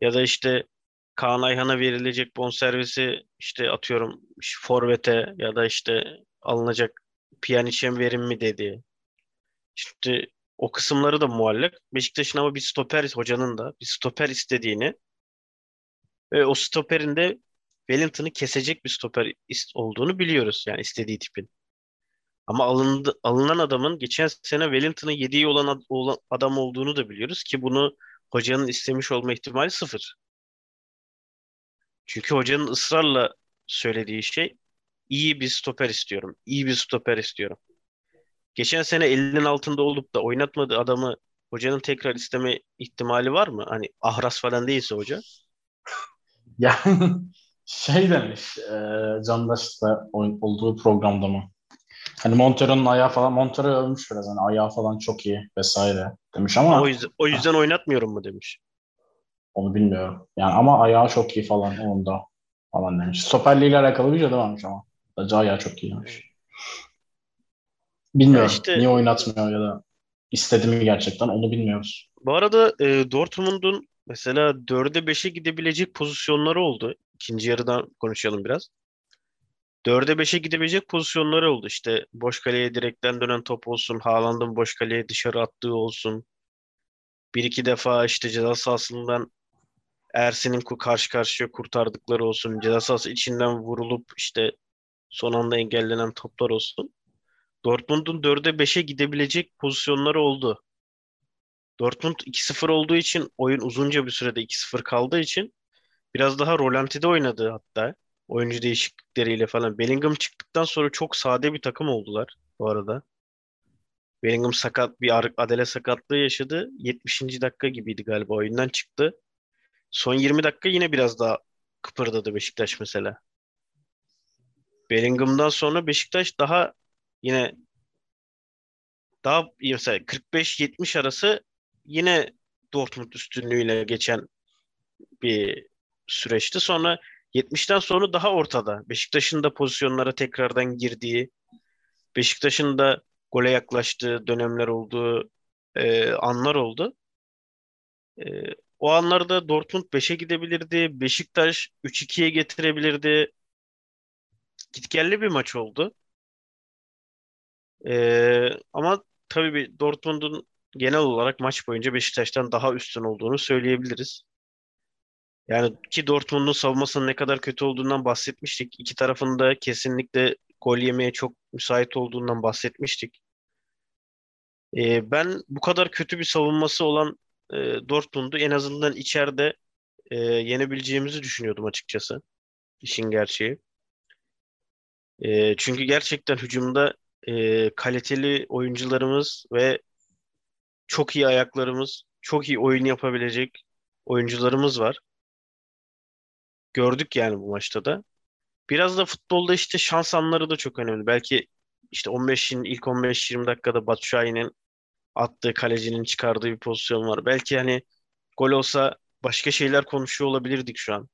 Ya da işte Kaan Ayhan'a verilecek bonservisi işte atıyorum forvete ya da işte alınacak Pjanic'e verim mi dedi. İşte o kısımları da muallak. Beşiktaş'ın ama bir stoper hocanın da bir stoper istediğini ve o stoperin de Wellington'ı kesecek bir stoper olduğunu biliyoruz. Yani istediği tipin. Ama alındı, alınan adamın geçen sene Wellington'ın yediği olan, olan adam olduğunu da biliyoruz ki bunu hocanın istemiş olma ihtimali sıfır. Çünkü hocanın ısrarla söylediği şey iyi bir stoper istiyorum. İyi bir stoper istiyorum. Geçen sene elinin altında olup da oynatmadığı adamı hocanın tekrar isteme ihtimali var mı? Hani Ahras falan değilse hoca. Yani şey demiş e, Candaş da olduğu programda mı? Hani Montero'nun ayağı falan Montero övmüş biraz hani ayağı falan çok iyi vesaire demiş ama o yüzden, o yüzden oynatmıyorum mu demiş. Onu bilmiyorum. Yani ama ayağı çok iyi falan onda falan demiş. Stoperliği ile alakalı bir şey dememiş ama. Sadece ayağı çok iyi demiş. Bilmiyorum. Ya işte, niye oynatmıyor ya da istedi mi gerçekten onu bilmiyoruz. Bu arada e, Dortmund'un mesela 4'e 5'e gidebilecek pozisyonları oldu. İkinci yarıdan konuşalım biraz. 4'e 5'e gidebilecek pozisyonları oldu. İşte boş kaleye direkten dönen top olsun. Haaland'ın boş kaleye dışarı attığı olsun. Bir iki defa işte ceza sahasından Ersin'in karşı karşıya kurtardıkları olsun. Ceza sahası içinden vurulup işte son anda engellenen toplar olsun. Dortmund'un 4'e 5'e gidebilecek pozisyonları oldu. Dortmund 2-0 olduğu için oyun uzunca bir sürede 2-0 kaldığı için biraz daha rolantide oynadı hatta. Oyuncu değişiklikleriyle falan. Bellingham çıktıktan sonra çok sade bir takım oldular bu arada. Bellingham sakat bir adele sakatlığı yaşadı. 70. dakika gibiydi galiba oyundan çıktı. Son 20 dakika yine biraz daha kıpırdadı Beşiktaş mesela. Bellingham'dan sonra Beşiktaş daha yine daha mesela 45-70 arası yine Dortmund üstünlüğüyle geçen bir süreçti. Sonra 70'ten sonra daha ortada. Beşiktaş'ın da pozisyonlara tekrardan girdiği, Beşiktaş'ın da gole yaklaştığı dönemler olduğu e, anlar oldu. E, o anlarda Dortmund 5'e gidebilirdi. Beşiktaş 3-2'ye getirebilirdi. Gitgelli bir maç oldu. Ee, ama tabii Dortmund'un genel olarak maç boyunca Beşiktaş'tan daha üstün olduğunu söyleyebiliriz. Yani ki Dortmund'un savunmasının ne kadar kötü olduğundan bahsetmiştik. İki tarafında kesinlikle gol yemeye çok müsait olduğundan bahsetmiştik. Ee, ben bu kadar kötü bir savunması olan e, Dortmund'u en azından içeride e, yenebileceğimizi düşünüyordum açıkçası. İşin gerçeği. E, çünkü gerçekten hücumda e, kaliteli oyuncularımız ve çok iyi ayaklarımız, çok iyi oyun yapabilecek oyuncularımız var. Gördük yani bu maçta da. Biraz da futbolda işte şans anları da çok önemli. Belki işte 15'in ilk 15-20 dakikada Batshuayi'nin attığı kalecinin çıkardığı bir pozisyon var. Belki hani gol olsa başka şeyler konuşuyor olabilirdik şu an.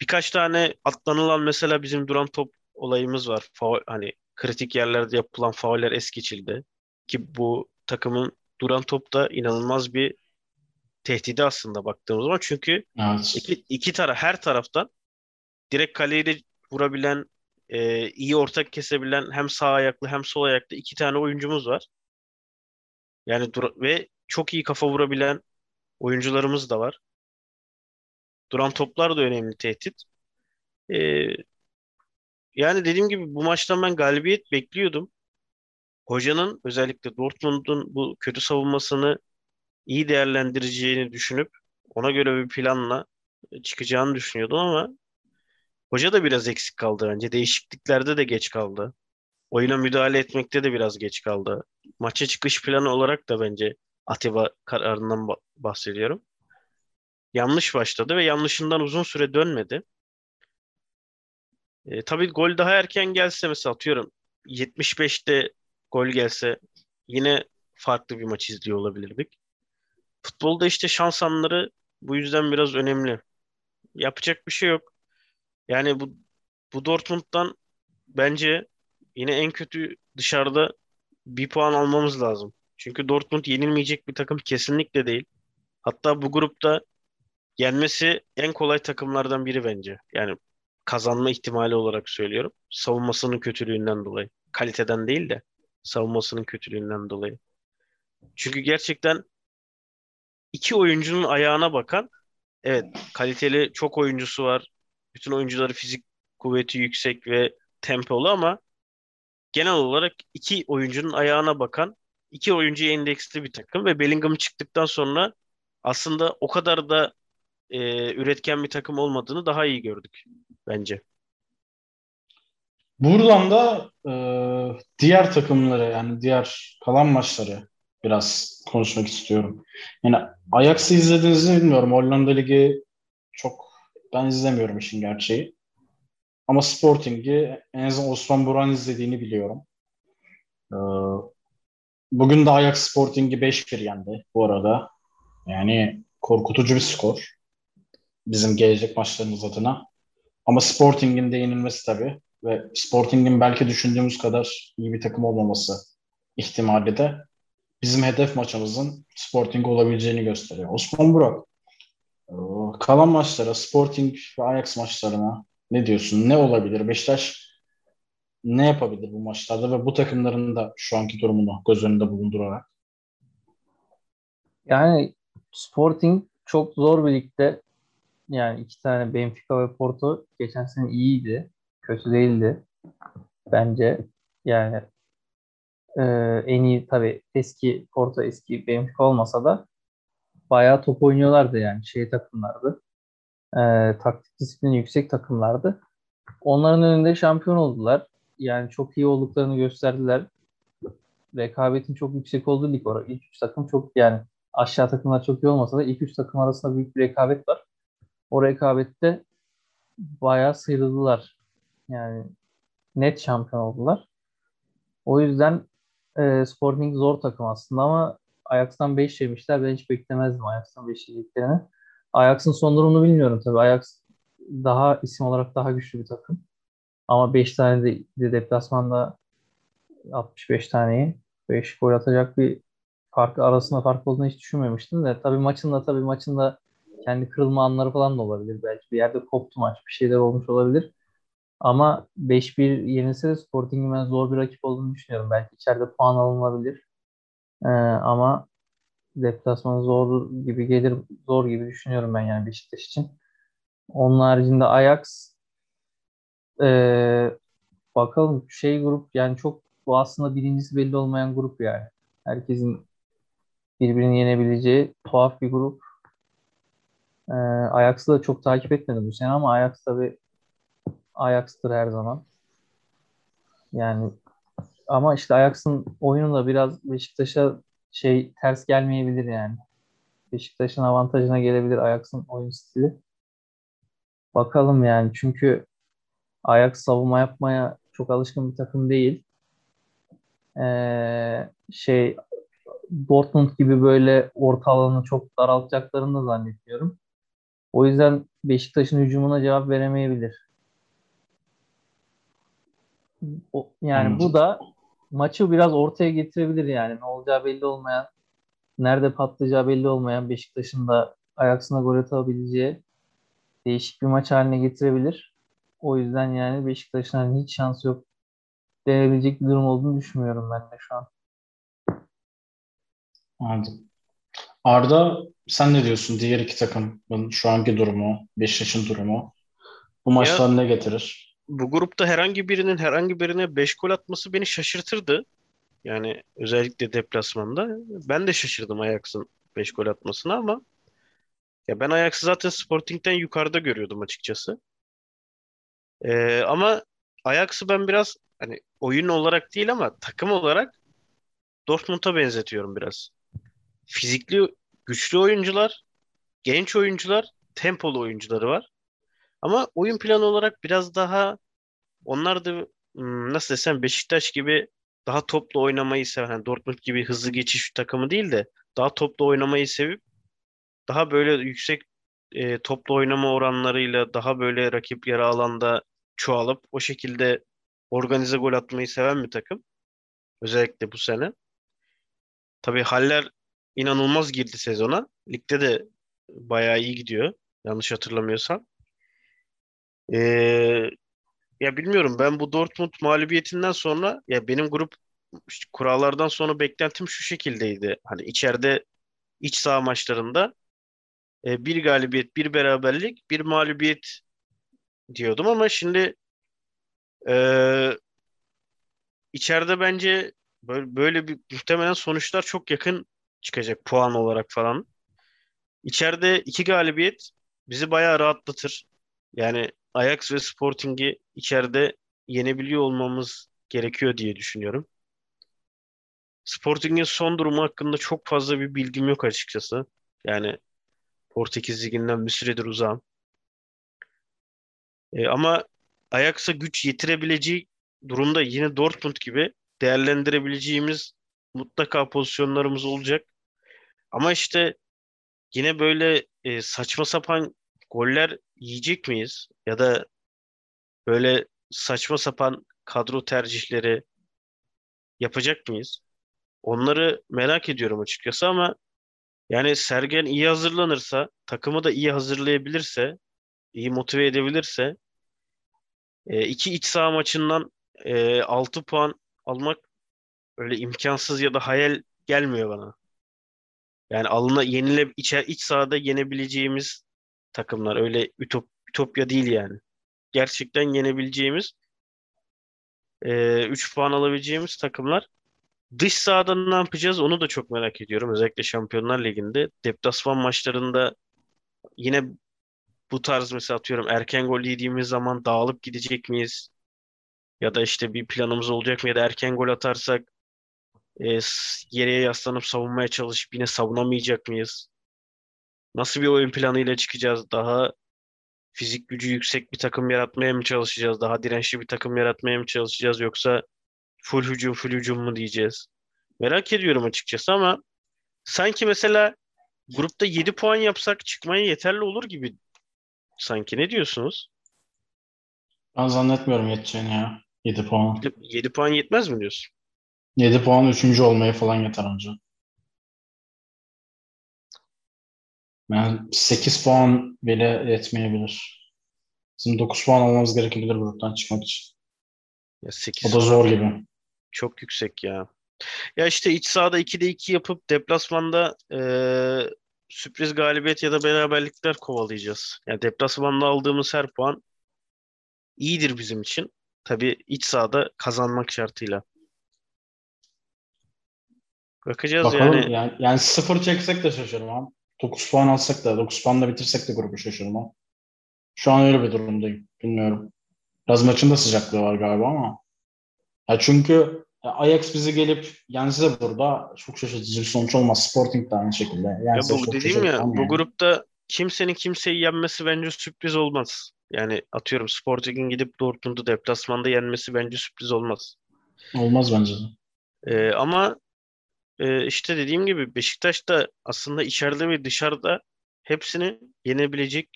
Birkaç tane atlanılan mesela bizim duran top olayımız var. Faul, hani kritik yerlerde yapılan fauller es geçildi. Ki bu takımın duran topta inanılmaz bir tehdidi aslında baktığımız zaman. Çünkü evet. iki, iki taraf her taraftan direkt kaleyi de vurabilen, e, iyi ortak kesebilen hem sağ ayaklı hem sol ayaklı iki tane oyuncumuz var. Yani dur ve çok iyi kafa vurabilen oyuncularımız da var. Duran toplar da önemli tehdit. Ee, yani dediğim gibi bu maçtan ben galibiyet bekliyordum. Hocanın özellikle Dortmund'un bu kötü savunmasını iyi değerlendireceğini düşünüp ona göre bir planla çıkacağını düşünüyordum ama hoca da biraz eksik kaldı bence. Değişikliklerde de geç kaldı. Oyuna müdahale etmekte de biraz geç kaldı. Maça çıkış planı olarak da bence Atiba kararından bahsediyorum. Yanlış başladı ve yanlışından uzun süre dönmedi. E, tabii gol daha erken gelse mesela atıyorum 75'te gol gelse yine farklı bir maç izliyor olabilirdik. Futbolda işte şans anları bu yüzden biraz önemli. Yapacak bir şey yok. Yani bu bu Dortmund'dan bence yine en kötü dışarıda bir puan almamız lazım. Çünkü Dortmund yenilmeyecek bir takım kesinlikle değil. Hatta bu grupta yenmesi en kolay takımlardan biri bence. Yani kazanma ihtimali olarak söylüyorum. Savunmasının kötülüğünden dolayı. Kaliteden değil de savunmasının kötülüğünden dolayı. Çünkü gerçekten iki oyuncunun ayağına bakan evet kaliteli çok oyuncusu var. Bütün oyuncuları fizik kuvveti yüksek ve tempolu ama genel olarak iki oyuncunun ayağına bakan iki oyuncuya endeksli bir takım ve Bellingham çıktıktan sonra aslında o kadar da e, üretken bir takım olmadığını daha iyi gördük bence. Buradan da e, diğer takımları yani diğer kalan maçları biraz konuşmak istiyorum. Yani Ajax'ı izlediğinizi bilmiyorum. Hollanda Ligi çok ben izlemiyorum işin gerçeği. Ama Sporting'i en azından Osman Buran izlediğini biliyorum. Ee, bugün de Ajax Sporting'i 5-1 yendi bu arada. Yani korkutucu bir skor. Bizim gelecek maçlarımız adına. Ama Sporting'in de yenilmesi tabii. Ve Sporting'in belki düşündüğümüz kadar iyi bir takım olmaması ihtimali de bizim hedef maçımızın Sporting olabileceğini gösteriyor. Osman Burak, e, kalan maçlara, Sporting ve Ajax maçlarına ne diyorsun? Ne olabilir? Beşiktaş ne yapabilir bu maçlarda ve bu takımların da şu anki durumunu göz önünde bulundurarak? Yani Sporting çok zor bir ligde. Yani iki tane Benfica ve Porto geçen sene iyiydi. Kötü değildi. Bence yani e, en iyi tabii eski Porto eski Benfica olmasa da bayağı top oynuyorlardı yani şey takımlardı. E, taktik disiplini yüksek takımlardı. Onların önünde şampiyon oldular. Yani çok iyi olduklarını gösterdiler. Rekabetin çok yüksek olduğu lig orası. İlk üç takım çok yani aşağı takımlar çok iyi olmasa da ilk üç takım arasında büyük bir rekabet var. O rekabette bayağı sıyrıldılar. Yani net şampiyon oldular. O yüzden e, Sporting zor takım aslında ama Ajax'tan 5 yemişler. Ben hiç beklemezdim Ajax'tan 5 yediklerini. Ajax'ın son durumunu bilmiyorum tabii. Ajax daha isim olarak daha güçlü bir takım. Ama 5 tane de, de deplasmanda 65 taneyi 5 gol atacak bir fark arasında fark olduğunu hiç düşünmemiştim de tabii maçında tabii maçında kendi kırılma anları falan da olabilir. Belki bir yerde koptu maç. Bir şeyler olmuş olabilir. Ama 5-1 yenilse de Sporting'in ben zor bir rakip olduğunu düşünüyorum. Belki içeride puan alınabilir. Ee, ama deplasman zor gibi gelir, zor gibi düşünüyorum ben yani Beşiktaş için. Onun haricinde Ajax ee, bakalım şey grup yani çok bu aslında birincisi belli olmayan grup yani. Herkesin birbirini yenebileceği tuhaf bir grup. Ee, Ajax'ı da çok takip etmedim bu sene ama Ajax tabi Ajax'tır her zaman. Yani ama işte Ajax'ın oyunu da biraz Beşiktaş'a şey ters gelmeyebilir yani. Beşiktaş'ın avantajına gelebilir Ajax'ın oyun stili. Bakalım yani çünkü Ajax savunma yapmaya çok alışkın bir takım değil. Ee, şey Dortmund gibi böyle orta alanı çok daraltacaklarını da zannetmiyorum. O yüzden Beşiktaş'ın hücumuna cevap veremeyebilir. O, yani Anladım. bu da maçı biraz ortaya getirebilir yani. Ne olacağı belli olmayan, nerede patlayacağı belli olmayan Beşiktaş'ın da ayaksına gol atabileceği değişik bir maç haline getirebilir. O yüzden yani Beşiktaş'ın hani hiç şansı yok denebilecek bir durum olduğunu düşünmüyorum ben de şu an. Anladım. Arda sen ne diyorsun? Diğer iki takımın şu anki durumu, Beşiktaş'ın durumu bu maçlar ne getirir? Bu grupta herhangi birinin herhangi birine 5 gol atması beni şaşırtırdı. Yani özellikle deplasmanda. Ben de şaşırdım Ajax'ın 5 gol atmasına ama ya ben Ajax'ı zaten Sporting'den yukarıda görüyordum açıkçası. Ee, ama Ajax'ı ben biraz hani oyun olarak değil ama takım olarak Dortmund'a benzetiyorum biraz fizikli, güçlü oyuncular, genç oyuncular, tempolu oyuncuları var. Ama oyun planı olarak biraz daha onlar da nasıl desem Beşiktaş gibi daha toplu oynamayı seven, yani Dortmund gibi hızlı geçiş takımı değil de daha toplu oynamayı sevip daha böyle yüksek e, toplu oynama oranlarıyla daha böyle rakip yarı alanda çoğalıp o şekilde organize gol atmayı seven bir takım. Özellikle bu sene. Tabii Haller inanılmaz girdi sezona. Ligde de bayağı iyi gidiyor. Yanlış hatırlamıyorsam. Ee, ya bilmiyorum ben bu Dortmund mağlubiyetinden sonra ya benim grup kurallardan sonra beklentim şu şekildeydi. Hani içeride iç saha maçlarında e, bir galibiyet, bir beraberlik, bir mağlubiyet diyordum ama şimdi e, içeride bence böyle, böyle bir muhtemelen sonuçlar çok yakın çıkacak puan olarak falan. İçeride iki galibiyet bizi bayağı rahatlatır. Yani Ajax ve Sporting'i içeride yenebiliyor olmamız gerekiyor diye düşünüyorum. Sporting'in son durumu hakkında çok fazla bir bilgim yok açıkçası. Yani Portekiz Ligi'nden bir süredir uzağım. E, ama Ajax'a güç yetirebileceği durumda yine Dortmund gibi değerlendirebileceğimiz mutlaka pozisyonlarımız olacak. Ama işte yine böyle e, saçma sapan goller yiyecek miyiz? Ya da böyle saçma sapan kadro tercihleri yapacak mıyız? Onları merak ediyorum açıkçası ama yani Sergen iyi hazırlanırsa, takımı da iyi hazırlayabilirse, iyi motive edebilirse e, iki iç saha maçından e, 6 puan almak öyle imkansız ya da hayal gelmiyor bana. Yani alına yenile içer iç sahada yenebileceğimiz takımlar öyle ütop, ütopya değil yani. Gerçekten yenebileceğimiz e, 3 puan alabileceğimiz takımlar. Dış sahada ne yapacağız onu da çok merak ediyorum. Özellikle Şampiyonlar Ligi'nde. Deplasman maçlarında yine bu tarz mesela atıyorum erken gol yediğimiz zaman dağılıp gidecek miyiz? Ya da işte bir planımız olacak mı? Ya da erken gol atarsak e, geriye yaslanıp savunmaya çalışıp yine savunamayacak mıyız? Nasıl bir oyun planıyla çıkacağız? Daha fizik gücü yüksek bir takım yaratmaya mı çalışacağız? Daha dirençli bir takım yaratmaya mı çalışacağız? Yoksa full hücum full hücum mu diyeceğiz? Merak ediyorum açıkçası ama sanki mesela grupta 7 puan yapsak çıkmaya yeterli olur gibi sanki. Ne diyorsunuz? Ben zannetmiyorum yeteceğini ya. 7 puan. 7 puan yetmez mi diyorsun? 7 puan 3. olmaya falan yeter önce. Yani 8 puan bile yetmeyebilir. Bizim 9 puan almamız gerekebilir gruptan çıkmak için. Ya 8 o da zor gibi. Çok yüksek ya. Ya işte iç sahada 2'de 2 yapıp deplasmanda ee, sürpriz galibiyet ya da beraberlikler kovalayacağız. Yani deplasmanda aldığımız her puan iyidir bizim için. Tabii iç sahada kazanmak şartıyla. Bakacağız Bakalım yani. yani. Yani sıfır çeksek de şaşırmam. 9 puan alsak da 9 puanla bitirsek de grubu şaşırmam. Şu an öyle bir durumdayım. Bilmiyorum. Biraz maçın da sıcaklığı var galiba ama. Ya çünkü Ajax bizi gelip yense burada çok şaşırtıcı bir sonuç olmaz. Sporting de aynı şekilde. Yense ya bu dediğim ya yani. bu grupta kimsenin kimseyi yenmesi bence sürpriz olmaz. Yani atıyorum Sporting'in gidip Dortmund'u deplasmanda yenmesi bence sürpriz olmaz. Olmaz bence de. Ee, ama e, işte dediğim gibi Beşiktaş da aslında içeride ve dışarıda hepsini yenebilecek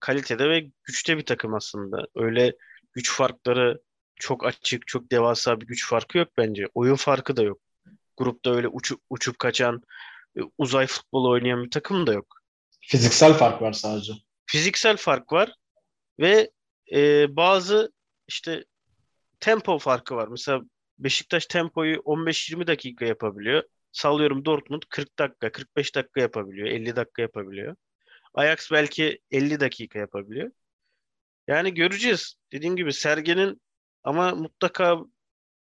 kalitede ve güçte bir takım aslında. Öyle güç farkları çok açık, çok devasa bir güç farkı yok bence. Oyun farkı da yok. Grupta öyle uçup, uçup kaçan, e, uzay futbolu oynayan bir takım da yok. Fiziksel fark var sadece. Fiziksel fark var ve e, bazı işte tempo farkı var. Mesela Beşiktaş tempoyu 15-20 dakika yapabiliyor. Sallıyorum Dortmund 40 dakika, 45 dakika yapabiliyor, 50 dakika yapabiliyor. Ajax belki 50 dakika yapabiliyor. Yani göreceğiz. Dediğim gibi Sergen'in ama mutlaka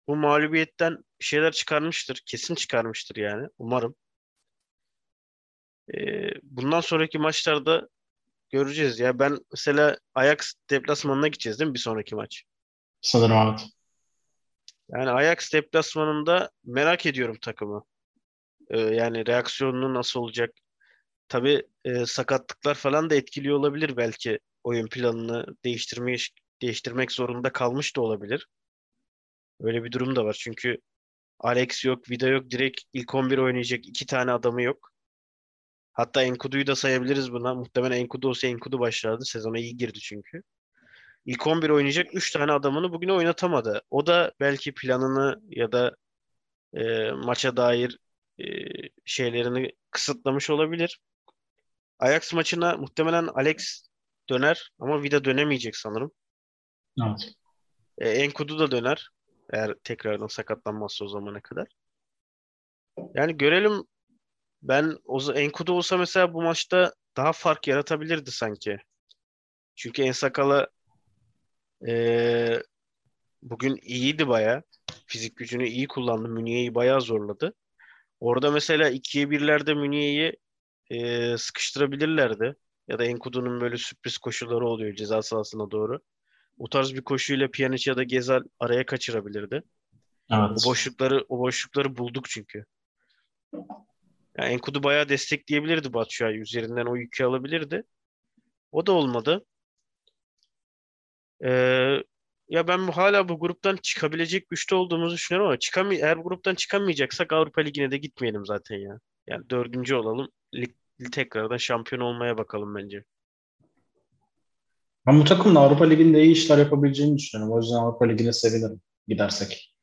bu mağlubiyetten bir şeyler çıkarmıştır. Kesin çıkarmıştır yani. Umarım. Ee, bundan sonraki maçlarda göreceğiz. Ya ben mesela Ajax deplasmanına gideceğiz değil mi bir sonraki maç? Sanırım evet. Yani Ajax deplasmanında merak ediyorum takımı. Ee, yani reaksiyonunu nasıl olacak? Tabii e, sakatlıklar falan da etkiliyor olabilir belki oyun planını değiştirmek değiştirmek zorunda kalmış da olabilir. Öyle bir durum da var. Çünkü Alex yok, Vida yok. Direkt ilk 11 oynayacak iki tane adamı yok. Hatta Enkudu'yu da sayabiliriz buna. Muhtemelen Enkudu olsa Enkudu başlardı. Sezona iyi girdi çünkü. İlk 11 oynayacak 3 tane adamını bugün oynatamadı. O da belki planını ya da e, maça dair e, şeylerini kısıtlamış olabilir. Ajax maçına muhtemelen Alex döner ama Vida dönemeyecek sanırım. Evet. E, Enkudu da döner. Eğer tekrardan sakatlanmazsa o zamana kadar. Yani görelim. Ben o Enkudu olsa mesela bu maçta daha fark yaratabilirdi sanki. Çünkü Ensakala e, bugün iyiydi baya. Fizik gücünü iyi kullandı. Münye'yi bayağı zorladı. Orada mesela 2'ye 1'lerde Münye'yi e, sıkıştırabilirlerdi. Ya da Enkudu'nun böyle sürpriz koşuları oluyor ceza sahasına doğru. O tarz bir koşuyla Pjanic ya da Gezal araya kaçırabilirdi. Evet. O boşlukları o boşlukları bulduk çünkü. Yani Enkudu bayağı destekleyebilirdi Batshuayi. Üzerinden o yükü alabilirdi. O da olmadı. Ee, ya ben hala bu gruptan çıkabilecek güçte olduğumuzu düşünüyorum ama çıkam eğer bu gruptan çıkamayacaksak Avrupa Ligi'ne de gitmeyelim zaten ya. Yani dördüncü olalım. Lig, tekrardan şampiyon olmaya bakalım bence. Ben bu takımla Avrupa Ligi'nde iyi işler yapabileceğini düşünüyorum. O yüzden Avrupa Ligi'ne sevinirim gidersek.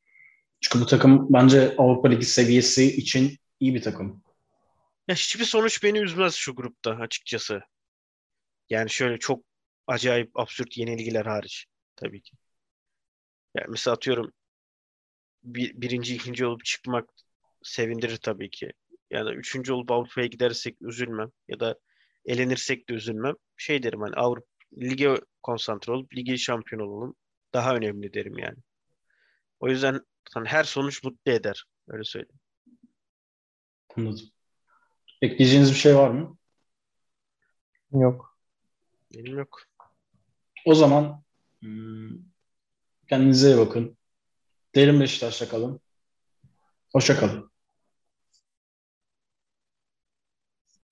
Çünkü bu takım bence Avrupa Ligi seviyesi için iyi bir takım. Ya hiçbir sonuç beni üzmez şu grupta açıkçası. Yani şöyle çok acayip absürt yenilgiler hariç tabii ki. Yani mesela atıyorum bir, birinci, ikinci olup çıkmak sevindirir tabii ki. Yani üçüncü olup Avrupa'ya gidersek üzülmem ya da elenirsek de üzülmem. Şey derim hani Avrupa lige konsantre olup ligi şampiyon olalım. Daha önemli derim yani. O yüzden hani her sonuç mutlu eder. Öyle söyleyeyim. Anladım. Ekleyeceğiniz bir şey var mı? Yok. Benim yok. O zaman hmm, kendinize iyi bakın. Derin Beşiktaş'ta kalın. Hoşça kalın.